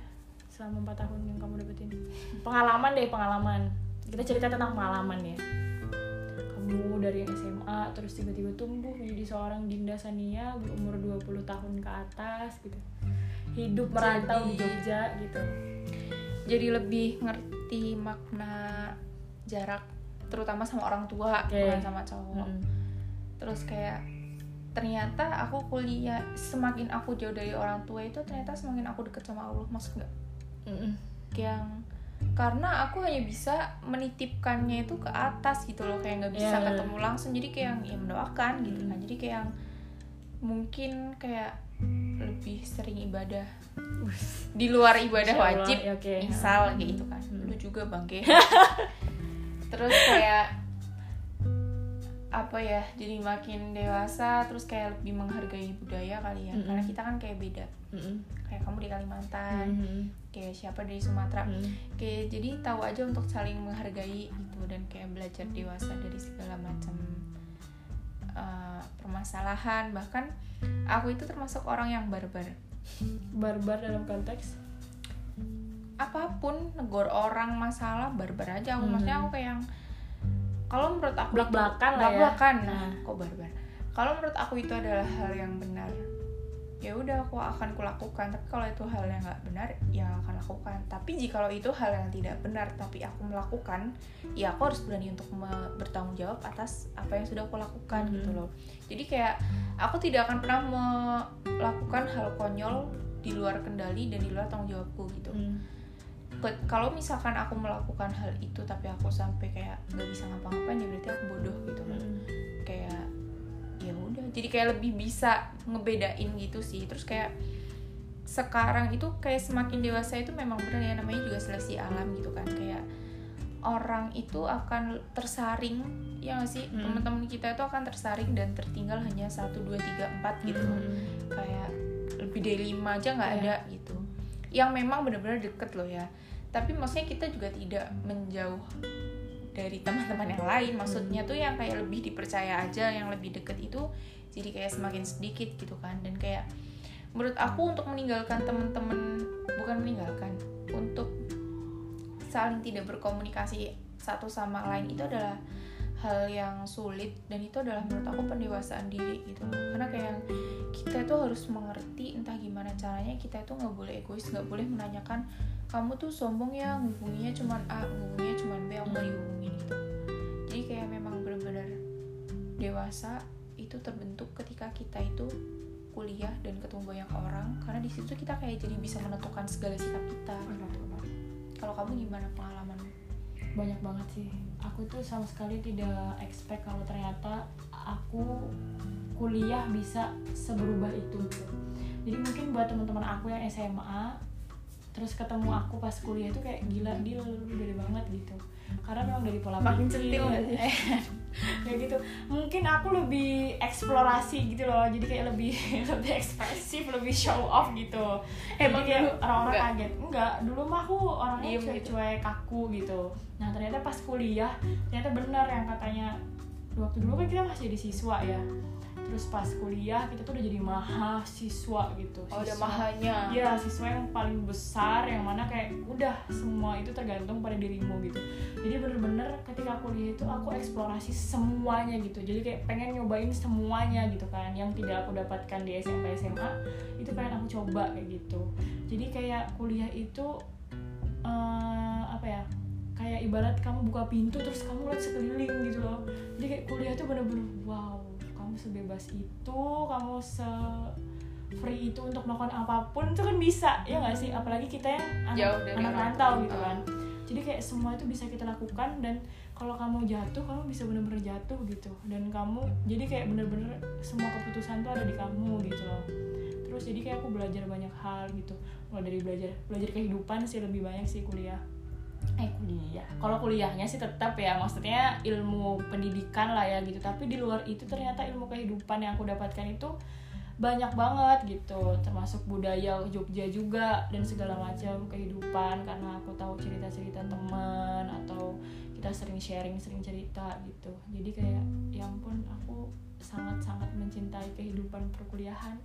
selama 4 tahun yang kamu dapetin? Pengalaman deh, pengalaman. Kita cerita tentang pengalaman ya. Kamu dari SMA terus tiba-tiba tumbuh menjadi seorang Dinda Sania berumur 20 tahun ke atas gitu. Hidup merantau di
Jadi-
Jogja gitu.
jadi lebih ngerti makna jarak terutama sama orang tua
Oke.
bukan sama cowok
Mm.
terus kayak ternyata aku kuliah semakin aku jauh dari orang tua itu ternyata semakin aku deket sama Allah maksud nggak
Mm-mm.
yang karena aku hanya bisa menitipkannya itu ke atas gitu loh kayak nggak bisa
iya.
ketemu langsung jadi kayak yang ya mendoakan gitu kan jadi kayak yang mungkin kayak lebih sering ibadah di luar ibadah
Insya Allah,
wajib
ya, oke.
misal kayak gitu kan
Hmm.
lu juga bangke terus kayak apa ya jadi makin dewasa terus kayak lebih menghargai budaya kali ya
Mm-mm.
karena kita kan kayak beda
Mm-mm.
Kayak kamu di Kalimantan
Mm-mm.
kayak siapa dari Sumatera
Mm.
kayak jadi tahu aja untuk saling menghargai gitu dan kayak belajar dewasa dari segala macam uh, permasalahan bahkan aku itu termasuk orang yang barbar
Barbar dalam konteks
apa pun negor orang masalah barbar aja aku
Mhm.
maksudnya aku kayak yang kalau menurut aku itu-
Blak-blakan lah ya.
blak-blakan. nah
Nah.
kok barbar kalau menurut aku itu adalah hal yang benar ya udah aku akan kulakukan tapi kalau itu hal yang nggak benar ya akan lakukan tapi jika itu hal yang tidak benar tapi aku melakukan ya aku harus berani untuk bertanggung jawab atas apa yang sudah aku lakukan
Mhm.
gitu loh jadi kayak aku tidak akan pernah melakukan hal konyol di luar kendali dan di luar tanggung jawabku gitu
Mm.
Ke- kalau misalkan aku melakukan hal itu tapi aku sampai kayak nggak bisa ngapa-ngapain ya berarti aku bodoh gitu loh
Mm.
kayak ya udah jadi kayak lebih bisa ngebedain gitu sih. Terus kayak sekarang itu kayak semakin dewasa itu memang benar ya namanya juga seleksi alam gitu kan. Kayak orang itu akan tersaring ya nggak sih?
Hmm.
teman-teman kita itu akan tersaring dan tertinggal hanya satu dua tiga empat gitu. Loh
Mm.
kayak lebih dari lima aja nggak
Iya.
ada gitu. Yang memang benar-benar deket loh ya. Tapi maksudnya kita juga tidak menjauh dari teman-teman yang lain. Maksudnya tuh yang kayak lebih dipercaya aja yang lebih deket itu jadi kayak semakin sedikit gitu kan. Dan kayak menurut aku untuk meninggalkan teman-teman bukan meninggalkan untuk saling tidak berkomunikasi satu sama lain itu adalah hal yang sulit dan itu adalah menurut aku pendewasaan diri gitu. Karena kayak kita itu harus mengerti entah gimana caranya kita itu nggak boleh egois nggak boleh menanyakan kamu tuh sombong ya ngubunginya cuman A ngubunginya cuman B aku nggak dihubungin gitu. Jadi kayak memang benar-benar dewasa itu terbentuk ketika kita itu kuliah dan ketemu banyak orang. Karena di situ kita kayak jadi bisa menentukan segala sikap kita. Kalau kamu gimana pengalamanmu
banyak banget sih. Aku tuh sama sekali tidak expect kalau ternyata aku kuliah bisa seberubah itu gitu. jadi mungkin buat teman-teman aku yang SMA terus ketemu aku pas kuliah tuh kayak gila dia lu beda banget gitu. Karena memang dari pola
Makin centil
kayak gitu. Mungkin aku lebih eksplorasi gitu loh jadi kayak lebih lebih ekspresif lebih show off gitu.
Emang
jadi kayak
dulu
orang-orang kaget. Enggak dulu mah aku orangnya
gitu.
cuek-cuek kaku gitu. Nah ternyata pas kuliah ternyata benar yang katanya waktu dulu kan kita masih jadi siswa ya terus pas kuliah kita tuh udah jadi mahasiswa gitu
oh udah mahanya
Iya, siswa yang paling besar yang mana kayak udah semua itu tergantung pada dirimu gitu. Jadi bener-bener ketika kuliah itu aku eksplorasi semuanya gitu. Jadi kayak pengen nyobain semuanya gitu kan. Yang tidak aku dapatkan di SMP SMA itu pengen aku coba kayak gitu. Jadi kayak kuliah itu eh, apa ya? Kayak ibarat kamu buka pintu terus kamu lihat sekeliling gitu loh. Jadi kayak kuliah itu bener-bener wow, sebebas itu, kamu se free itu untuk melakukan apa pun itu kan bisa ya nggak sih? Apalagi kita yang
Jauh
anak, anak rantau gitu kan. Jadi kayak semua itu bisa kita lakukan dan kalau kamu jatuh kamu bisa bener-bener jatuh gitu. Dan kamu jadi kayak bener-bener semua keputusan tuh ada di kamu gitu loh. Terus jadi kayak aku belajar banyak hal gitu. Mulai dari belajar belajar kehidupan sih lebih banyak sih kuliah eh kuliah. Kalau kuliahnya sih tetap ya maksudnya ilmu pendidikan lah ya gitu. Tapi di luar itu ternyata ilmu kehidupan yang aku dapatkan itu banyak banget gitu. Termasuk budaya Jogja juga dan segala macam kehidupan. Karena aku tahu cerita-cerita teman atau kita sering sharing sering cerita gitu jadi kayak ya ampun aku sangat-sangat mencintai kehidupan perkuliahan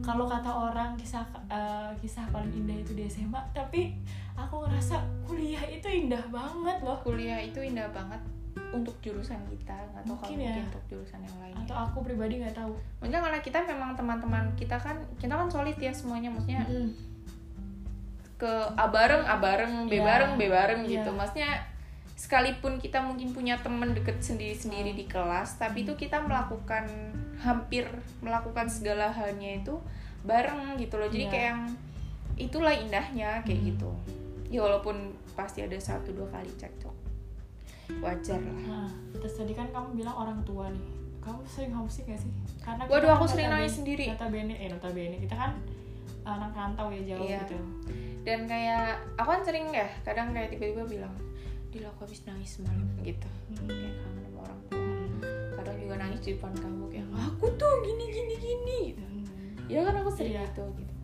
kalau kata orang kisah eh, kisah paling indah itu di SMA tapi aku ngerasa kuliah itu indah banget loh
kuliah itu indah banget untuk jurusan kita nggak tahu kalau
Mungkin ya.
mungkin untuk jurusan yang lainnya
atau aku pribadi nggak tahu
Maksudnya karena kita memang teman-teman kita kan kita kan solid ya semuanya maksudnya
Mm.
ke A bareng A bareng B
Iya.
bareng B bareng
Iya.
gitu maksudnya sekalipun kita mungkin punya teman deket sendiri-sendiri di kelas tapi itu kita melakukan hampir melakukan segala halnya itu bareng gitu loh jadi
Iya.
kayak yang itulah indahnya kayak
Hmm.
gitu ya walaupun pasti ada satu dua kali cekcok wajar lah
Nah, terus tadi kan kamu bilang orang tua nih. Kamu sering homesick gak sih? Karena
Waduh,
kan
aku sering nangis sendiri.
Notabene, eh notabene kita kan anak rantau ya jauh
Iya.
gitu.
dan kayak aku kan sering ya kadang kayak tiba-tiba bilang Dila aku habis nangis semalam gitu
Hmm.
kayak kangen sama orang tua
Hmm.
kadang juga nangis di depan kamu kayak aku tuh gini gini gini gitu.
Hmm.
ya kan aku sering
Iya.
gitu gitu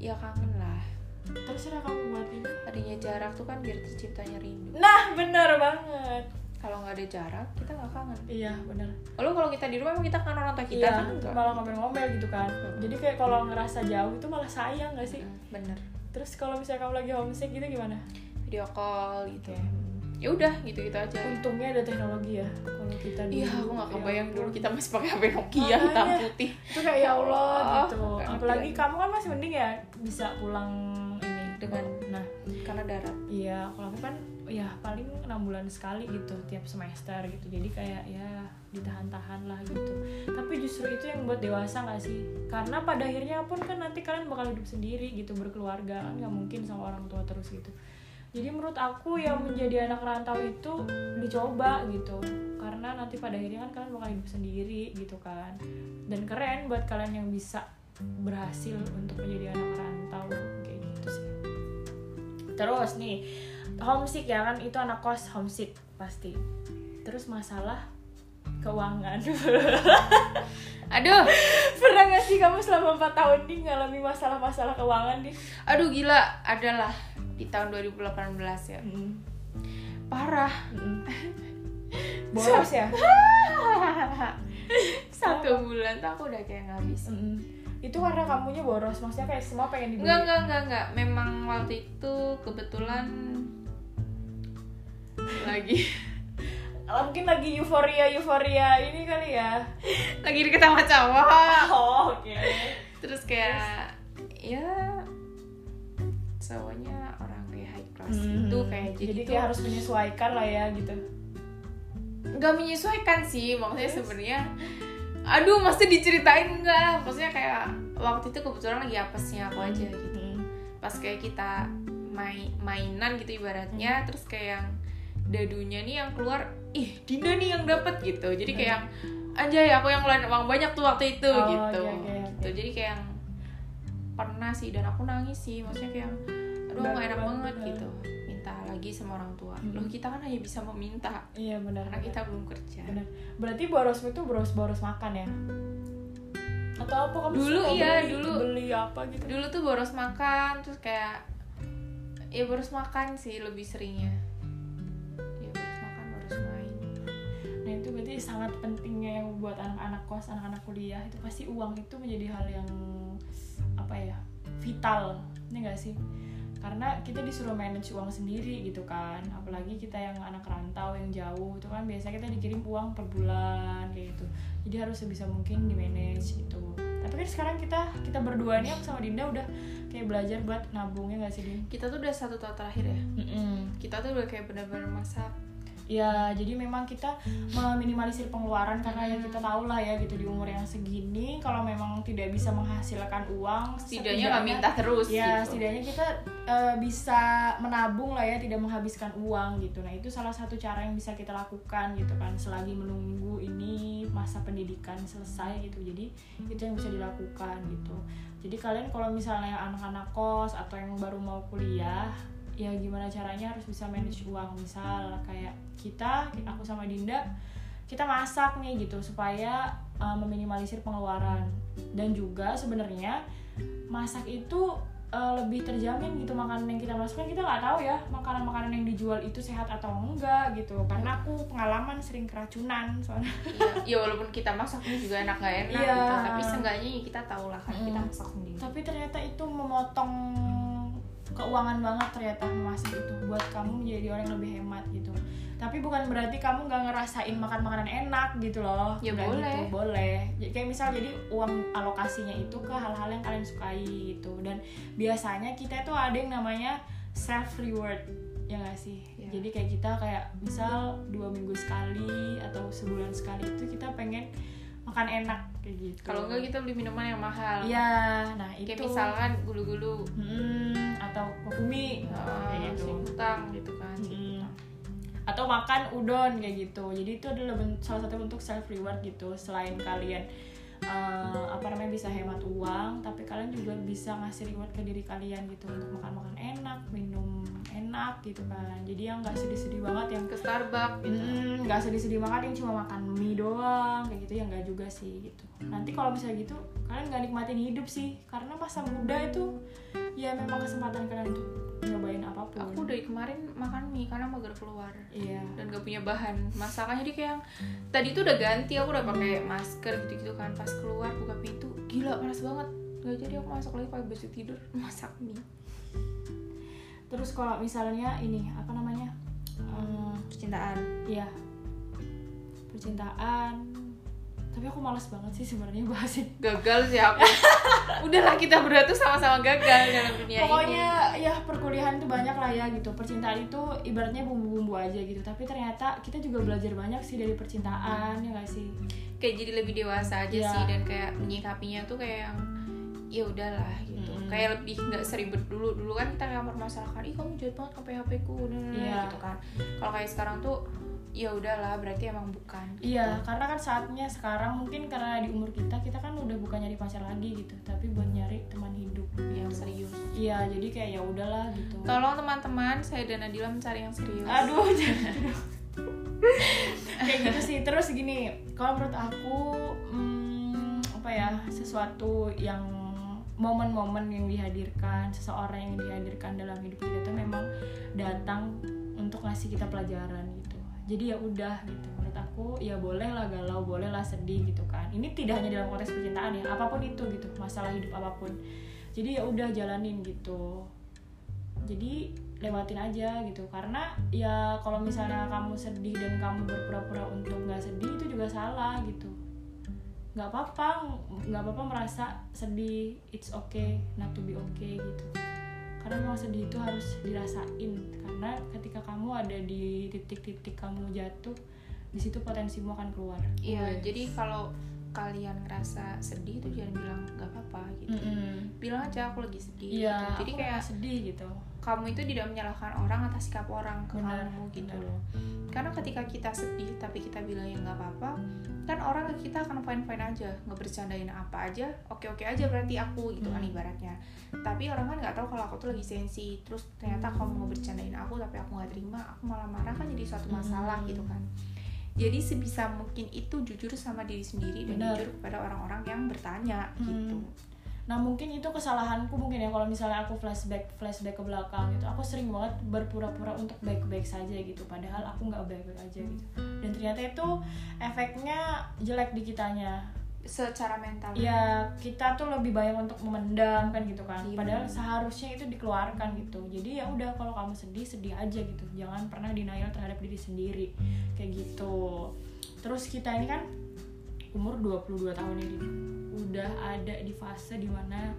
ya kangen lah
Terus udah kamu buat ini.
adanya jarak tuh kan biar terciptanya rindu
Nah, bener banget.
kalau nggak ada jarak kita nggak kangen
Iya, bener.
lalu kalau kita di rumah emang kita kangen orang tua kita
iya,
kan enggak
malah ngomel-ngomel gitu kan. Jadi kayak kalau ngerasa jauh itu malah sayang gak sih?
Hmm, bener
Terus kalau misalnya kamu lagi homesick gitu gimana?
Video call gitu. Ya udah gitu gitu aja.
Untungnya ada teknologi ya. Kalau kita dulu.
iya aku nggak
ya
kebayang dulu
ampun.
kita masih pakai hp Nokia hitam putih.
itu kayak ya Allah
Wah,
gitu. apalagi kamu kan masih mending ya bisa pulang ini
Dengan-
nah
karena darat.
iya kalau aku kan ya paling enam bulan sekali gitu tiap semester gitu. Jadi kayak ya ditahan-tahan lah gitu. Tapi justru itu yang buat dewasa gak sih? Karena pada akhirnya pun kan nanti kalian bakal hidup sendiri gitu berkeluarga. Kan nggak mungkin sama orang tua terus gitu jadi menurut aku yang menjadi anak rantau itu dicoba gitu. Karena nanti pada akhirnya kan kalian bakal hidup sendiri gitu kan. Dan keren buat kalian yang bisa berhasil untuk menjadi anak rantau kayak gitu sih. Terus nih homesick ya kan? Itu anak kos homesick pasti. Terus masalah keuangan.
Aduh.
Pernah gak sih kamu selama 4 tahun nih ngalami masalah-masalah keuangan nih?
Aduh gila. Adalah di tahun 2018 ya. Parah.
Boros ya?
Satu bulan tuh aku udah kayak ngabis
Mm-mm. itu karena kamunya boros maksudnya kayak semua pengen dibeli.
Enggak enggak enggak enggak memang waktu itu kebetulan lagi.
Ah, mungkin lagi euforia euforia ini kali ya.
Lagi deket sama cowok.
Oh oke.
Terus kayak ya cowoknya class
Hmm.
gitu kayak jadi,
jadi kayak harus menyesuaikan lah ya gitu.
Nggak menyesuaikan sih maksudnya
Terus?
sebenarnya aduh mesti diceritain enggak maksudnya kayak waktu itu kebetulan lagi apesnya aku aja gitu.
Mm.
pas kayak kita main mainan gitu ibaratnya terus kayak yang dadunya nih yang keluar ih Dinda nih yang dapet gitu. Jadi kayak yang anjay aku yang ngeluarin uang banyak tuh waktu itu
Oh,
gitu.
oke, oke, oke.
Tuh, jadi kayak yang pernah sih dan aku nangis sih. Maksudnya kayak yang aduh
Banget
gak enak
banget,
banget gitu. Minta lagi sama orang tua.
Hmm.
loh kita kan hanya bisa meminta.
Iya benar
karena kita belum kerja.
Benar berarti borosmu itu boros boros makan ya? Atau apa kamu
Dulu
suka
iya,
beli,
dulu.
beli apa gitu?
Dulu tuh boros makan terus kayak ya boros makan sih lebih seringnya. Ya boros makan boros main.
Nah itu berarti sangat pentingnya yang buat anak-anak kos anak-anak kuliah itu pasti uang itu menjadi hal yang apa ya vital. Ini enggak sih karena kita disuruh manage uang sendiri gitu kan apalagi kita yang anak rantau yang jauh itu kan biasa kita dikirim uang per bulan kayak gitu jadi harus sebisa mungkin di manage gitu tapi kan sekarang kita kita berdua nih aku sama Dinda udah kayak belajar buat nabungnya gak sih Din?
kita tuh udah satu tahun terakhir ya
Mm-mm.
kita tuh udah kayak benar-benar masak
Ya, jadi memang kita meminimalisir pengeluaran karena ya kita tahu lah ya gitu di umur yang segini kalau memang tidak bisa menghasilkan uang
setidaknya nggak minta terus
ya
gitu.
setidaknya kita eh, bisa menabung lah ya tidak menghabiskan uang gitu. Nah itu salah satu cara yang bisa kita lakukan gitu kan selagi menunggu ini masa pendidikan selesai gitu. Jadi itu yang bisa dilakukan gitu. Jadi kalian kalau misalnya anak-anak kos atau yang baru mau kuliah ya gimana caranya harus bisa manage uang. Misal kayak kita aku sama Dinda kita masak nih gitu supaya uh, meminimalisir pengeluaran. Dan juga sebenarnya masak itu uh, lebih terjamin gitu makanan yang kita masukkan. Kita nggak tahu ya makanan-makanan yang dijual itu sehat atau enggak gitu. Karena aku pengalaman sering keracunan soalnya.
Ya, ya walaupun kita masaknya juga enak nggak enak
Iya.
gitu. Tapi seenggaknya ya kita tahu lah kan kita
Mm.
masak sendiri.
Tapi ternyata itu memotong keuangan banget ternyata memasak itu buat kamu menjadi orang yang lebih hemat gitu. Tapi bukan berarti kamu nggak ngerasain makan makanan enak gitu loh.
Ya,
Nggak
boleh.
gitu, boleh. Ya, kayak misal jadi uang alokasinya itu ke hal-hal yang kalian sukai gitu. Dan biasanya kita itu ada yang namanya self reward ya nggak sih?
Ya.
jadi kayak kita kayak misal dua minggu sekali atau sebulan sekali itu kita pengen makan enak kayak gitu.
Kalau enggak kita beli minuman yang mahal.
Iya, nah itu.
kayak misalkan gulu-gulu.
Hmm, atau kokumi
uh,
kayak gitu.
utang gitu kan
Mm-mm. atau makan udon kayak gitu. Jadi itu adalah salah satu bentuk self reward gitu. Selain kalian eh, apa namanya bisa hemat uang, tapi kalian juga bisa ngasih reward ke diri kalian gitu. Untuk makan-makan enak, minum enak gitu kan. Jadi yang nggak sedih-sedih banget yang
ke Starbucks gitu.
Hmm, nggak sedih-sedih banget yang cuma makan mie doang kayak gitu ya nggak juga sih gitu. Nanti kalau misalnya gitu kalian nggak nikmatin hidup sih. Karena masa muda itu ya memang kesempatan kalian untuk nyobain apa pun.
Aku dari kemarin makan mie karena mager keluar.
Iya.
Dan gak punya bahan masakannya jadi kayak yang tadi tuh udah ganti aku udah pakai masker gitu-gitu kan. Pas keluar buka pintu gila panas banget. Gak jadi aku masuk lagi pakai baju tidur masak mie.
Terus kalau misalnya ini apa namanya? Eh,
percintaan.
Ya percintaan tapi aku malas banget sih sebenarnya bahasin
gagal sih aku. Udahlah kita berdua tuh sama-sama gagal dalam dunia
pokoknya
ini
ya perkuliahan tuh banyak lah ya gitu. Percintaan itu ibaratnya bumbu-bumbu aja gitu. Tapi ternyata kita juga belajar banyak sih dari percintaan ya gak sih?
Kayak jadi lebih dewasa aja
Iya.
sih dan kayak menyikapinya tuh kayak yang ya udahlah gitu.
Mm-mm.
kayak lebih nggak seribet dulu. Dulu kan kita kayak mempermasalahkan ih kamu jahat banget ke HP ku
Iya.
gitu kan. Kalau kayak sekarang tuh ya udahlah berarti emang bukan
Iya, karena kan saatnya sekarang mungkin karena di umur kita kita kan udah bukan nyari pacar lagi gitu, tapi buat nyari teman hidup.
Yang serius.
Iya, jadi kayak ya udahlah gitu.
tolong teman-teman saya dan Nadila mencari yang serius.
Aduh, jangan gitu kayak gitu sih. Terus gini, kalau menurut aku hmm, apa ya sesuatu yang momen-momen yang dihadirkan seseorang yang dihadirkan dalam hidup kita tuh memang datang untuk ngasih kita pelajaran. gitu jadi ya udah gitu. Menurut aku ya boleh lah galau boleh lah sedih gitu kan. Ini tidak hanya dalam konteks percintaan ya apa pun itu gitu masalah hidup apa pun. Jadi ya udah jalanin gitu. Jadi lewatin aja gitu. Karena ya kalau misalnya kamu sedih dan kamu berpura-pura untuk nggak sedih itu juga salah gitu. Nggak apa-apa nggak apa-apa merasa sedih it's okay not to be okay gitu karena memang sedih itu harus dirasain karena ketika kamu ada di titik-titik kamu jatuh di situ potensimu akan keluar
Iya,
Wes.
jadi kalau kalian ngerasa sedih tuh jangan bilang nggak apa-apa gitu.
Mm-mm.
Bilang aja aku lagi sedih.
iya
gitu. Jadi
aku
kayak
sedih gitu
kamu itu tidak menyalahkan orang atas sikap orang ke
Benar,
kamu gitu loh. Karena ketika kita sedih tapi kita bilang ya nggak apa-apa, kan orang ke kita akan fine-fine aja, nggak bercandain apa aja, oke-oke aja berarti aku gitu kan
Hmm.
ibaratnya. Tapi orang kan nggak tahu kalau aku tuh lagi sensi, terus ternyata kamu nggak bercandain aku tapi aku nggak terima, aku malah marah kan jadi suatu masalah
Hmm.
gitu kan. Jadi sebisa mungkin itu jujur sama diri sendiri dan
Benar.
jujur kepada orang-orang yang bertanya
Hmm.
gitu.
Nah mungkin itu kesalahanku mungkin ya kalau misalnya aku flashback flashback ke belakang gitu aku sering banget berpura-pura untuk baik-baik saja gitu padahal aku nggak baik-baik aja gitu. Dan ternyata itu efeknya jelek di kitanya.
Secara mental.
Ya kita tuh lebih banyak untuk memendam kan gitu kan
Iya,
padahal seharusnya itu dikeluarkan gitu. Jadi ya udah kalau kamu sedih sedih aja gitu jangan pernah denial terhadap diri sendiri kayak gitu. Terus kita ini kan umur 22 tahun ini. Udah ada di fase di mana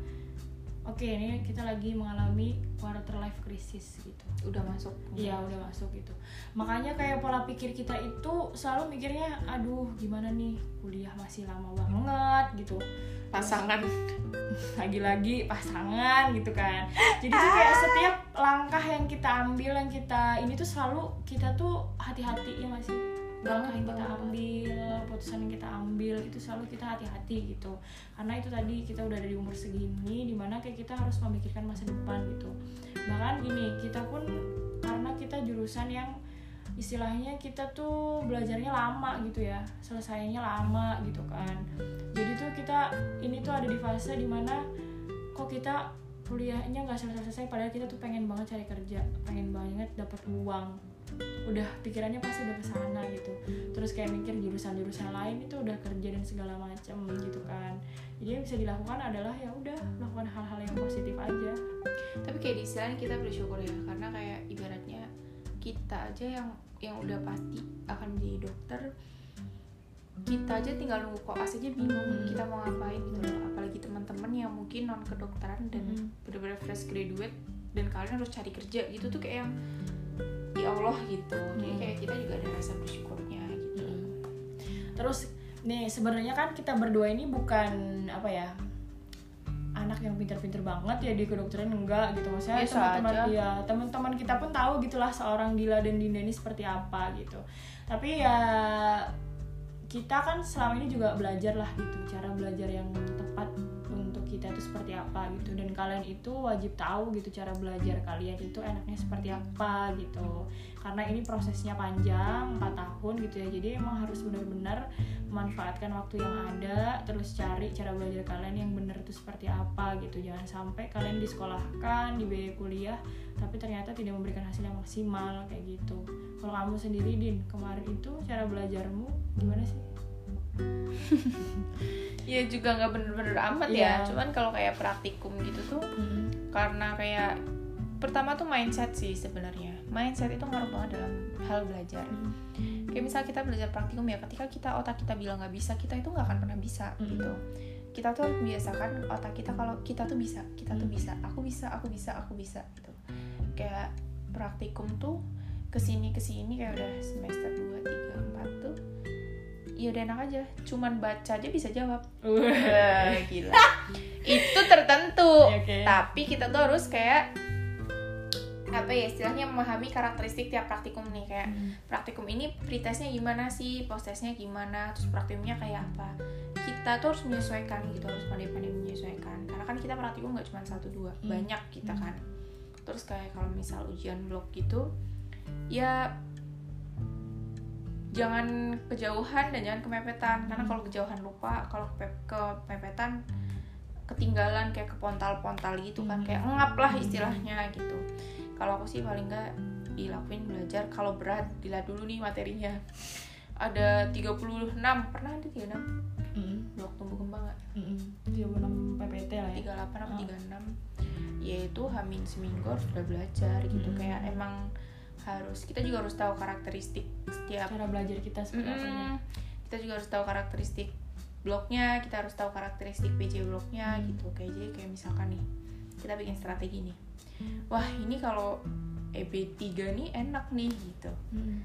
oke ini kita lagi mengalami quarter life crisis gitu.
Udah masuk.
Iya udah masuk gitu. Makanya kayak pola pikir kita itu selalu mikirnya Aduh gimana nih? Kuliah masih lama banget gitu.
Pasangan.
Lagi-lagi pasangan gitu kan. Jadi tuh kayak setiap langkah yang kita ambil Yang kita ini tuh selalu kita tuh hati-hati ya masih langkah yang kita ambil keputusan yang kita ambil itu selalu kita hati-hati gitu. Karena itu tadi kita udah ada di umur segini di mana kayak kita harus memikirkan masa depan gitu. Bahkan gini kita pun karena kita jurusan yang istilahnya kita tuh belajarnya lama gitu ya selesainya lama gitu kan. Jadi tuh kita ini tuh ada di fase di mana kok kita kuliahnya nggak selesai-selesai padahal kita tuh pengen banget cari kerja pengen banget dapat uang udah pikirannya pasti udah ke sana gitu terus kayak mikir jurusan-jurusan lain itu udah kerja dan segala macam gitu kan jadi yang bisa dilakukan adalah ya udah lakukan hal-hal yang positif aja
tapi kayak di istilahnya kita bersyukur ya karena kayak ibaratnya kita aja yang yang udah pasti akan menjadi dokter kita aja tinggal nunggu koas aja bingung
Hmm.
kita mau ngapain gitu loh apalagi teman-teman yang mungkin non kedokteran dan
Hmm.
bener-bener fresh graduate dan kalian harus cari kerja gitu tuh kayak yang ya Allah gitu. Jadi
Hmm.
kayak kita juga ada rasa bersyukurnya gitu.
Terus nih sebenarnya kan kita berdua ini bukan apa ya anak yang pintar-pintar banget ya di kedokteran enggak gitu. Maksudnya teman-teman ya teman-teman kita pun tahu gitulah seorang Dila dan Dinda ini seperti apa gitu. Tapi ya kita kan selama ini juga belajar lah gitu cara belajar yang tepat untuk kita itu seperti apa gitu. Dan kalian itu wajib tahu gitu cara belajar kalian itu enaknya seperti apa gitu. Karena ini prosesnya panjang 4 tahun gitu ya. Jadi emang harus benar-benar memanfaatkan waktu yang ada terus cari cara belajar kalian yang benar itu seperti apa gitu. Jangan sampai kalian disekolahkan dibiayai kuliah tapi ternyata tidak memberikan hasil yang maksimal kayak gitu. Kalau kamu sendiri din kemarin itu cara belajarmu gimana sih
ya juga nggak bener-bener amat
Iya.
ya cuman kalau kayak praktikum gitu tuh karena kayak pertama tuh mindset sih sebenarnya. Mindset itu ngaruh banget dalam hal belajar. Kayak misal kita belajar praktikum ya ketika kita otak kita bilang nggak bisa kita itu nggak akan pernah bisa
Mm.
gitu. Kita tuh harus biasakan otak kita kalau kita tuh bisa kita tuh
Mm.
bisa aku bisa aku bisa aku bisa gitu. Kayak praktikum tuh ke sini ke sini kayak udah semester 2, 3, 4 tuh ya udah enak aja. Cuman baca aja bisa jawab. Wah, gila. Itu tertentu.
Iya, Oke.
tapi kita tuh harus kayak apa ya istilahnya memahami karakteristik tiap praktikum nih. Kayak praktikum ini pretestnya gimana sih? Postesnya gimana? Terus praktikumnya kayak apa? Kita tuh harus menyesuaikan gitu harus pandai-pandai menyesuaikan. Karena kan kita praktikum nggak cuma satu dua.
Hmm.
banyak kita
Hmm.
kan. Terus kayak kalau misal ujian blok gitu ya jangan kejauhan dan jangan kemepetan karena kalau kejauhan lupa kalau kepe- kemepetan ketinggalan kayak kepontal-pontal gitu kan kayak ngap lah istilahnya gitu. Kalau aku sih paling nggak dilakuin belajar kalau berat dilihat dulu nih materinya. Ada 36 pernah ada 36 blok tumbuh kembang nggak?
36 PPT lah ya.
38 apa
Oh.
36 yaitu hamin seminggu harus udah belajar gitu. Kayak emang harus kita juga harus tahu karakteristik setiap
cara belajar kita seperti apa
Mm, kita juga harus tahu karakteristik bloknya kita harus tahu karakteristik PJ bloknya
Hmm.
gitu. Kayak jadi kayak misalkan nih kita bikin strategi nih. Wah ini kalau EB3 nih enak nih gitu.
Mm.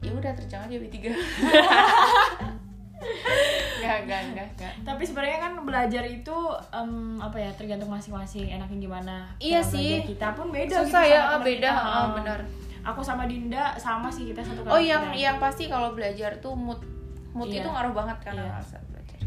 ya udah terjang aja EB3 Enggak, enggak, enggak, enggak.
tapi sebenarnya kan belajar itu em, apa ya tergantung masing-masing enaknya gimana
Iya sih.
kita pun beda
Susah
gitu
ya,
sama
beda,
kita.
ah, benar.
aku sama Dinda sama sih kita satu
Oh, yang yang pasti kalau belajar tuh mood mood
Iya.
itu ngaruh banget karena
Iya.
belajar.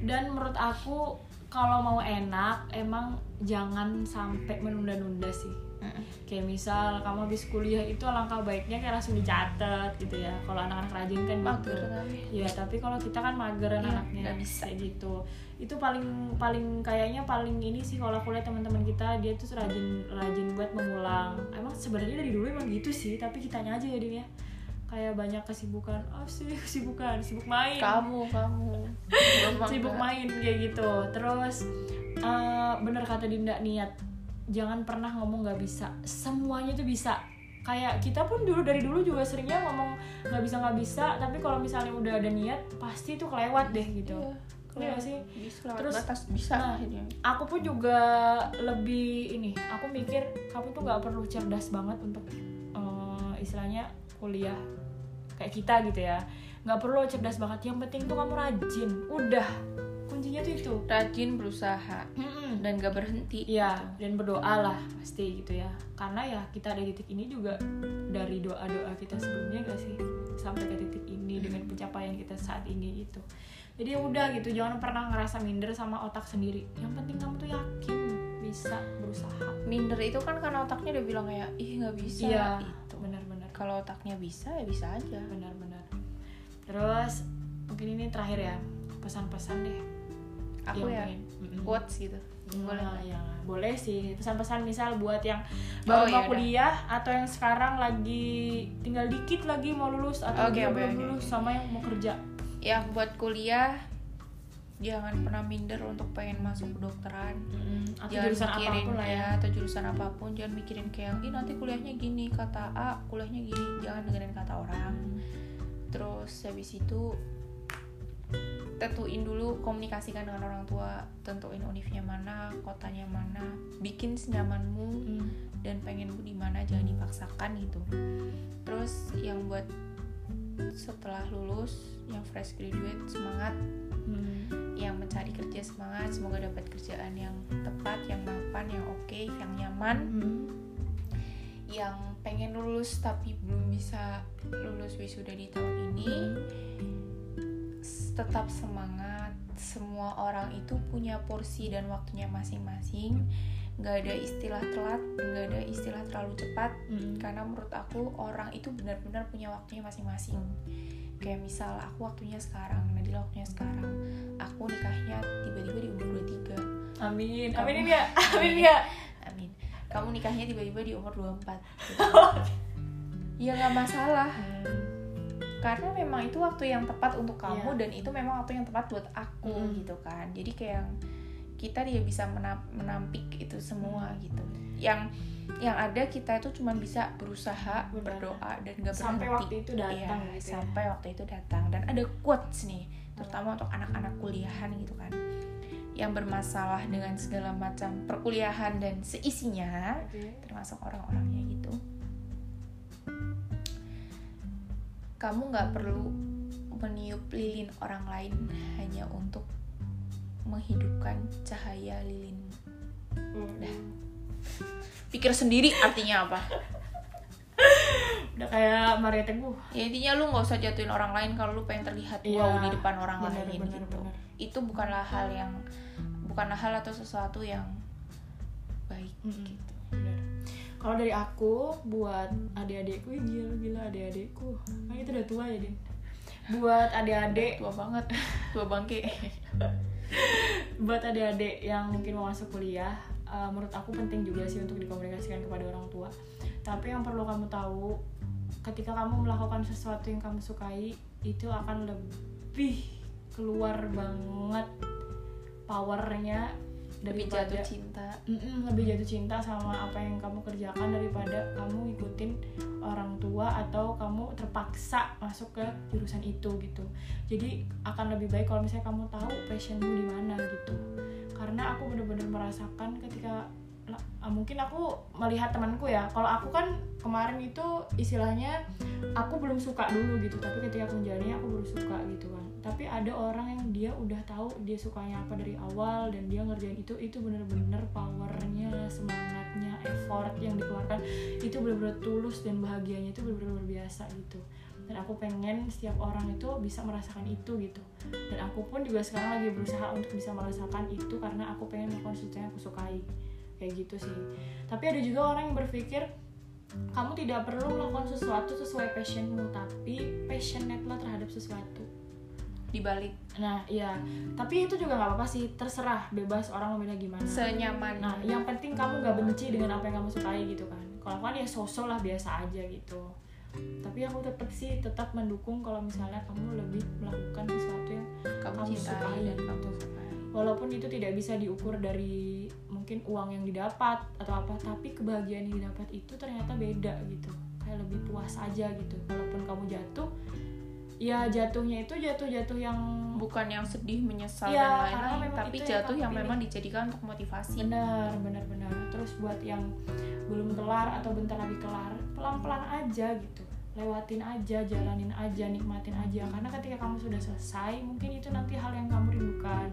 dan menurut aku kalau mau enak emang jangan sampai menunda-nunda sih
Mm-mm.
kayak misal kamu habis kuliah itu alangkah baiknya kayak langsung dicatat gitu ya. Kalau anak-anak rajin kan
mager. Tapi
ya tapi kalau kita kan mageran
Iya,
anaknya
bisa.
kayak gitu. Itu paling paling kayaknya paling ini sih kalau aku lihat teman-teman kita dia tuh rajin rajin buat mengulang. Emang sebenarnya dari dulu emang gitu sih tapi kitanya aja ya Din ya kayak banyak kesibukan oh sih kesibukan sibuk main.
Kamu kamu.
Sibuk main kayak gitu. Terus eh, bener kata Dinda niat jangan pernah ngomong nggak bisa. Semuanya tuh bisa. Kayak kita pun dulu dari dulu juga seringnya ngomong nggak bisa nggak bisa. Tapi kalau misalnya udah ada niat pasti tuh kelewat deh gitu.
Iya,
Iya nggak sih?
bisa
Terus,
batas bisa
nah,
akhirnya.
aku pun juga lebih ini aku mikir kamu tuh nggak perlu cerdas banget untuk eh, istilahnya kuliah kayak kita gitu ya. Nggak perlu cerdas banget. Yang penting tuh kamu rajin. Udah. Kuncinya tuh itu.
Rajin berusaha
Mm-mm.
dan gak berhenti
Iya, dan berdoa lah pasti gitu ya. Karena ya kita ada di titik ini juga dari doa-doa kita sebelumnya gak sih sampai ke titik ini dengan pencapaian kita saat ini gitu. Jadi ya udah gitu, jangan pernah ngerasa minder sama otak sendiri. Yang penting kamu tuh yakin bisa berusaha.
minder itu kan karena otaknya udah bilang kayak ih nggak bisa
Iya,
gitu
benar-benar,
kalau otaknya bisa ya bisa aja
benar-benar. Terus mungkin ini terakhir ya pesan-pesan deh.
aku ya
pengen-
quotes gitu boleh
ya, boleh sih. Pesan-pesan misal buat yang
Oh,
baru
iya
mau
udah.
kuliah atau yang sekarang lagi tinggal dikit lagi mau lulus atau dia
oke,
belum
oke,
lulus sama yang mau kerja?
Yang buat kuliah jangan pernah minder untuk pengen masuk kedokteran.
Atau
jangan
jurusan
mikirin
apa pun lah ya.
atau jurusan apa pun jangan mikirin kayak ih nanti kuliahnya gini kata A kuliahnya gini. Jangan dengerin kata orang. Terus habis itu tentuin dulu komunikasikan dengan orang tua tentuin univnya mana kotanya mana bikin senyamanmu
Mm.
dan pengen di mana jangan dipaksakan gitu terus yang buat setelah lulus yang fresh graduate semangat
Mm.
yang mencari kerja semangat semoga dapat kerjaan yang tepat yang mapan yang oke yang nyaman
Mm.
yang pengen lulus tapi belum bisa lulus wisuda di tahun ini tetap semangat. Semua orang itu punya porsi dan waktunya masing-masing. Nggak ada istilah telat nggak ada istilah terlalu cepat.
Mm.
karena menurut aku orang itu benar-benar punya waktunya masing-masing. Kayak misal aku waktunya sekarang Nadila waktunya sekarang. Aku nikahnya tiba-tiba di umur 23
amin.
Kamu-
amin ya amin ya
amin. Kamu nikahnya tiba-tiba di umur 24 gitu. ya nggak masalah karena memang itu waktu yang tepat untuk kamu
Iya.
dan itu memang waktu yang tepat buat aku
Mm.
gitu kan jadi kayak kita dia bisa menam- menampik itu semua gitu yang yang ada kita itu cuma bisa berusaha
Benar.
berdoa dan gak berhenti
sampai waktu itu datang
Iya,
gitu ya.
sampai waktu itu datang dan ada quotes nih terutama untuk anak-anak kuliahan gitu kan yang bermasalah dengan segala macam perkuliahan dan seisinya
Oke.
termasuk orang-orangnya gitu kamu nggak perlu meniup lilin orang lain hanya untuk menghidupkan cahaya lilinmu
Udah.
pikir sendiri artinya apa
udah kayak Maria Teguh
ya intinya lu nggak usah jatuhin orang lain kalau lu pengen terlihat
Iya,
wow di depan orang
bener,
lain
bener,
gitu
bener.
itu bukanlah hal yang bukanlah hal atau sesuatu yang baik
Mm-mm.
gitu.
Kalau dari aku buat adik-adikku gila gila adik-adikku. Nah, itu udah tua ya, Din. Buat adik-adik,
tua banget tua bangke
buat adik-adik yang mungkin mau masuk kuliah, eh, menurut aku penting juga sih untuk dikomunikasikan kepada orang tua. Tapi yang perlu kamu tahu, ketika kamu melakukan sesuatu yang kamu sukai, itu akan lebih keluar banget powernya
lebih
daripada
jatuh cinta.
Mm-mm, lebih jatuh cinta sama apa yang kamu kerjakan daripada kamu ngikutin orang tua atau kamu terpaksa masuk ke jurusan itu gitu. Jadi akan lebih baik kalau misalnya kamu tahu passionmu di mana gitu. Karena aku bener-bener merasakan ketika la- ah, mungkin aku melihat temanku ya. Kalau aku kan kemarin itu istilahnya aku belum suka dulu gitu tapi ketika aku menjalani aku baru suka gitu kan. Tapi ada orang yang dia udah tahu dia sukanya apa dari awal dan dia ngerjain itu itu bener-bener powernya semangatnya effort yang dikeluarkan itu bener-bener tulus dan bahagianya itu bener-bener luar biasa gitu. Dan aku pengen setiap orang itu bisa merasakan itu gitu. Dan aku pun juga sekarang lagi berusaha untuk bisa merasakan itu karena aku pengen melakukan sesuatu yang aku sukai kayak gitu sih. Tapi ada juga orang yang berpikir kamu tidak perlu melakukan sesuatu sesuai passionmu tapi passionate lah terhadap sesuatu.
Dibalik.
Nah iya. Tapi itu juga nggak apa-apa sih terserah bebas orang bilang gimana.
Senyaman.
Nah yang penting kamu nggak benci dengan apa yang kamu sukai gitu kan. Kalau aku kan ya sosok lah biasa aja gitu. Tapi aku tetap sih tetap mendukung kalau misalnya kamu lebih melakukan sesuatu yang
kamu,
Kamu
cintai
sukai.
dan kamu sukai.
Walaupun itu tidak bisa diukur dari mungkin uang yang didapat atau apa tapi kebahagiaan yang didapat itu ternyata beda gitu. Kayak lebih puas aja gitu. Walaupun kamu jatuh ya jatuhnya itu jatuh-jatuh yang
bukan yang sedih menyesal
Iya,
dan lain-lain tapi
yang
jatuh yang
pilih.
memang dijadikan untuk motivasi.
Benar benar benar. Terus buat yang belum kelar atau bentar lagi kelar pelan-pelan aja gitu. Lewatin aja jalanin aja nikmatin aja. Karena ketika kamu sudah selesai mungkin itu nanti hal yang kamu rindukan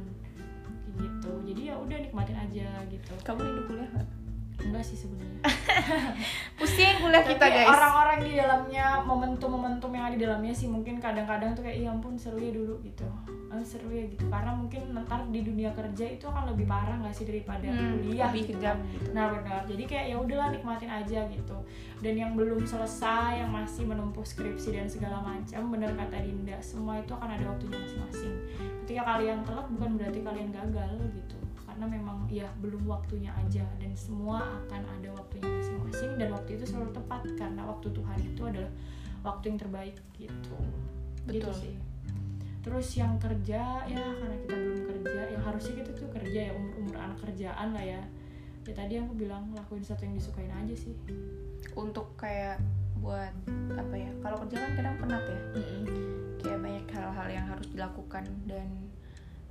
gitu. Jadi ya udah nikmatin aja gitu.
Kamu rindu kuliah nggak
enggak sih sebenarnya.
Pusing kuliah kita
Tapi
guys.
orang-orang di dalamnya momentum-momentum yang ada di dalamnya sih mungkin kadang-kadang tuh kayak iya ampun seru ya dulu gitu. Ah, seru ya gitu. Karena mungkin ntar di dunia kerja itu akan lebih parah nggak sih daripada
Hmm,
kuliah
lebih
gitu.
kejam gitu.
Nah benar. Jadi kayak ya udahlah nikmatin aja gitu. Dan yang belum selesai yang masih menumpuk skripsi dan segala macam bener kata Dinda semua itu akan ada waktunya masing-masing. Ketika kalian telat bukan berarti kalian gagal gitu karena memang ya belum waktunya aja dan semua akan ada waktunya masing-masing dan waktu itu selalu tepat karena waktu Tuhan itu adalah waktu yang terbaik gitu. Gitu
Betul.
sih. Terus yang kerja ya karena kita belum kerja yang harusnya kita tuh kerja ya umur umur anak kerjaan lah ya. Ya tadi aku bilang lakuin satu yang disukain aja sih.
Untuk kayak buat apa ya kalau kerja kan kadang penat ya. Kayak banyak hal-hal yang harus dilakukan dan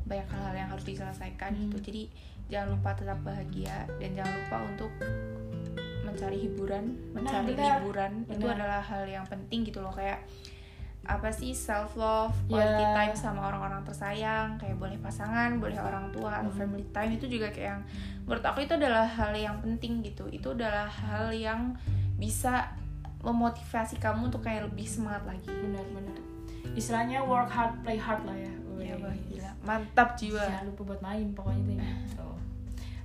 banyak hal-hal yang harus diselesaikan
Hmm.
gitu jadi jangan lupa tetap bahagia dan jangan lupa untuk mencari hiburan mencari
benar.
hiburan itu
Benar.
adalah hal yang penting gitu loh kayak apa sih self love quality
Ya.
time sama orang-orang tersayang kayak boleh pasangan boleh orang tua atau
Hmm.
family time itu juga kayak yang menurut aku itu adalah hal yang penting gitu itu adalah hal yang bisa memotivasi kamu untuk kayak lebih semangat lagi
benar-benar istilahnya work hard play hard lah ya
ya
Wih.
bah, gila mantap jiwa
jangan lupa buat main pokoknya tuh gitu.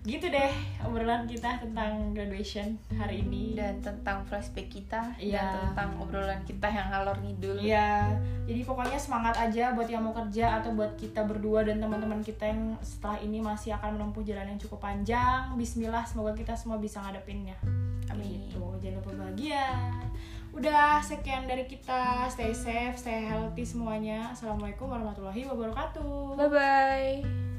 gitu deh obrolan kita tentang graduation hari ini
dan tentang flashback kita
Iya.
dan tentang obrolan kita yang ngalor ngidul
Iya, jadi pokoknya semangat aja buat yang mau kerja atau buat kita berdua dan teman-teman kita yang setelah ini masih akan menempuh jalan yang cukup panjang. Bismillah, semoga kita semua bisa ngadepinnya.
Amin.
Gitu, jangan lupa bahagia. Udah sekian dari kita. Stay safe, stay healthy semuanya. Assalamualaikum warahmatullahi wabarakatuh.
bye bye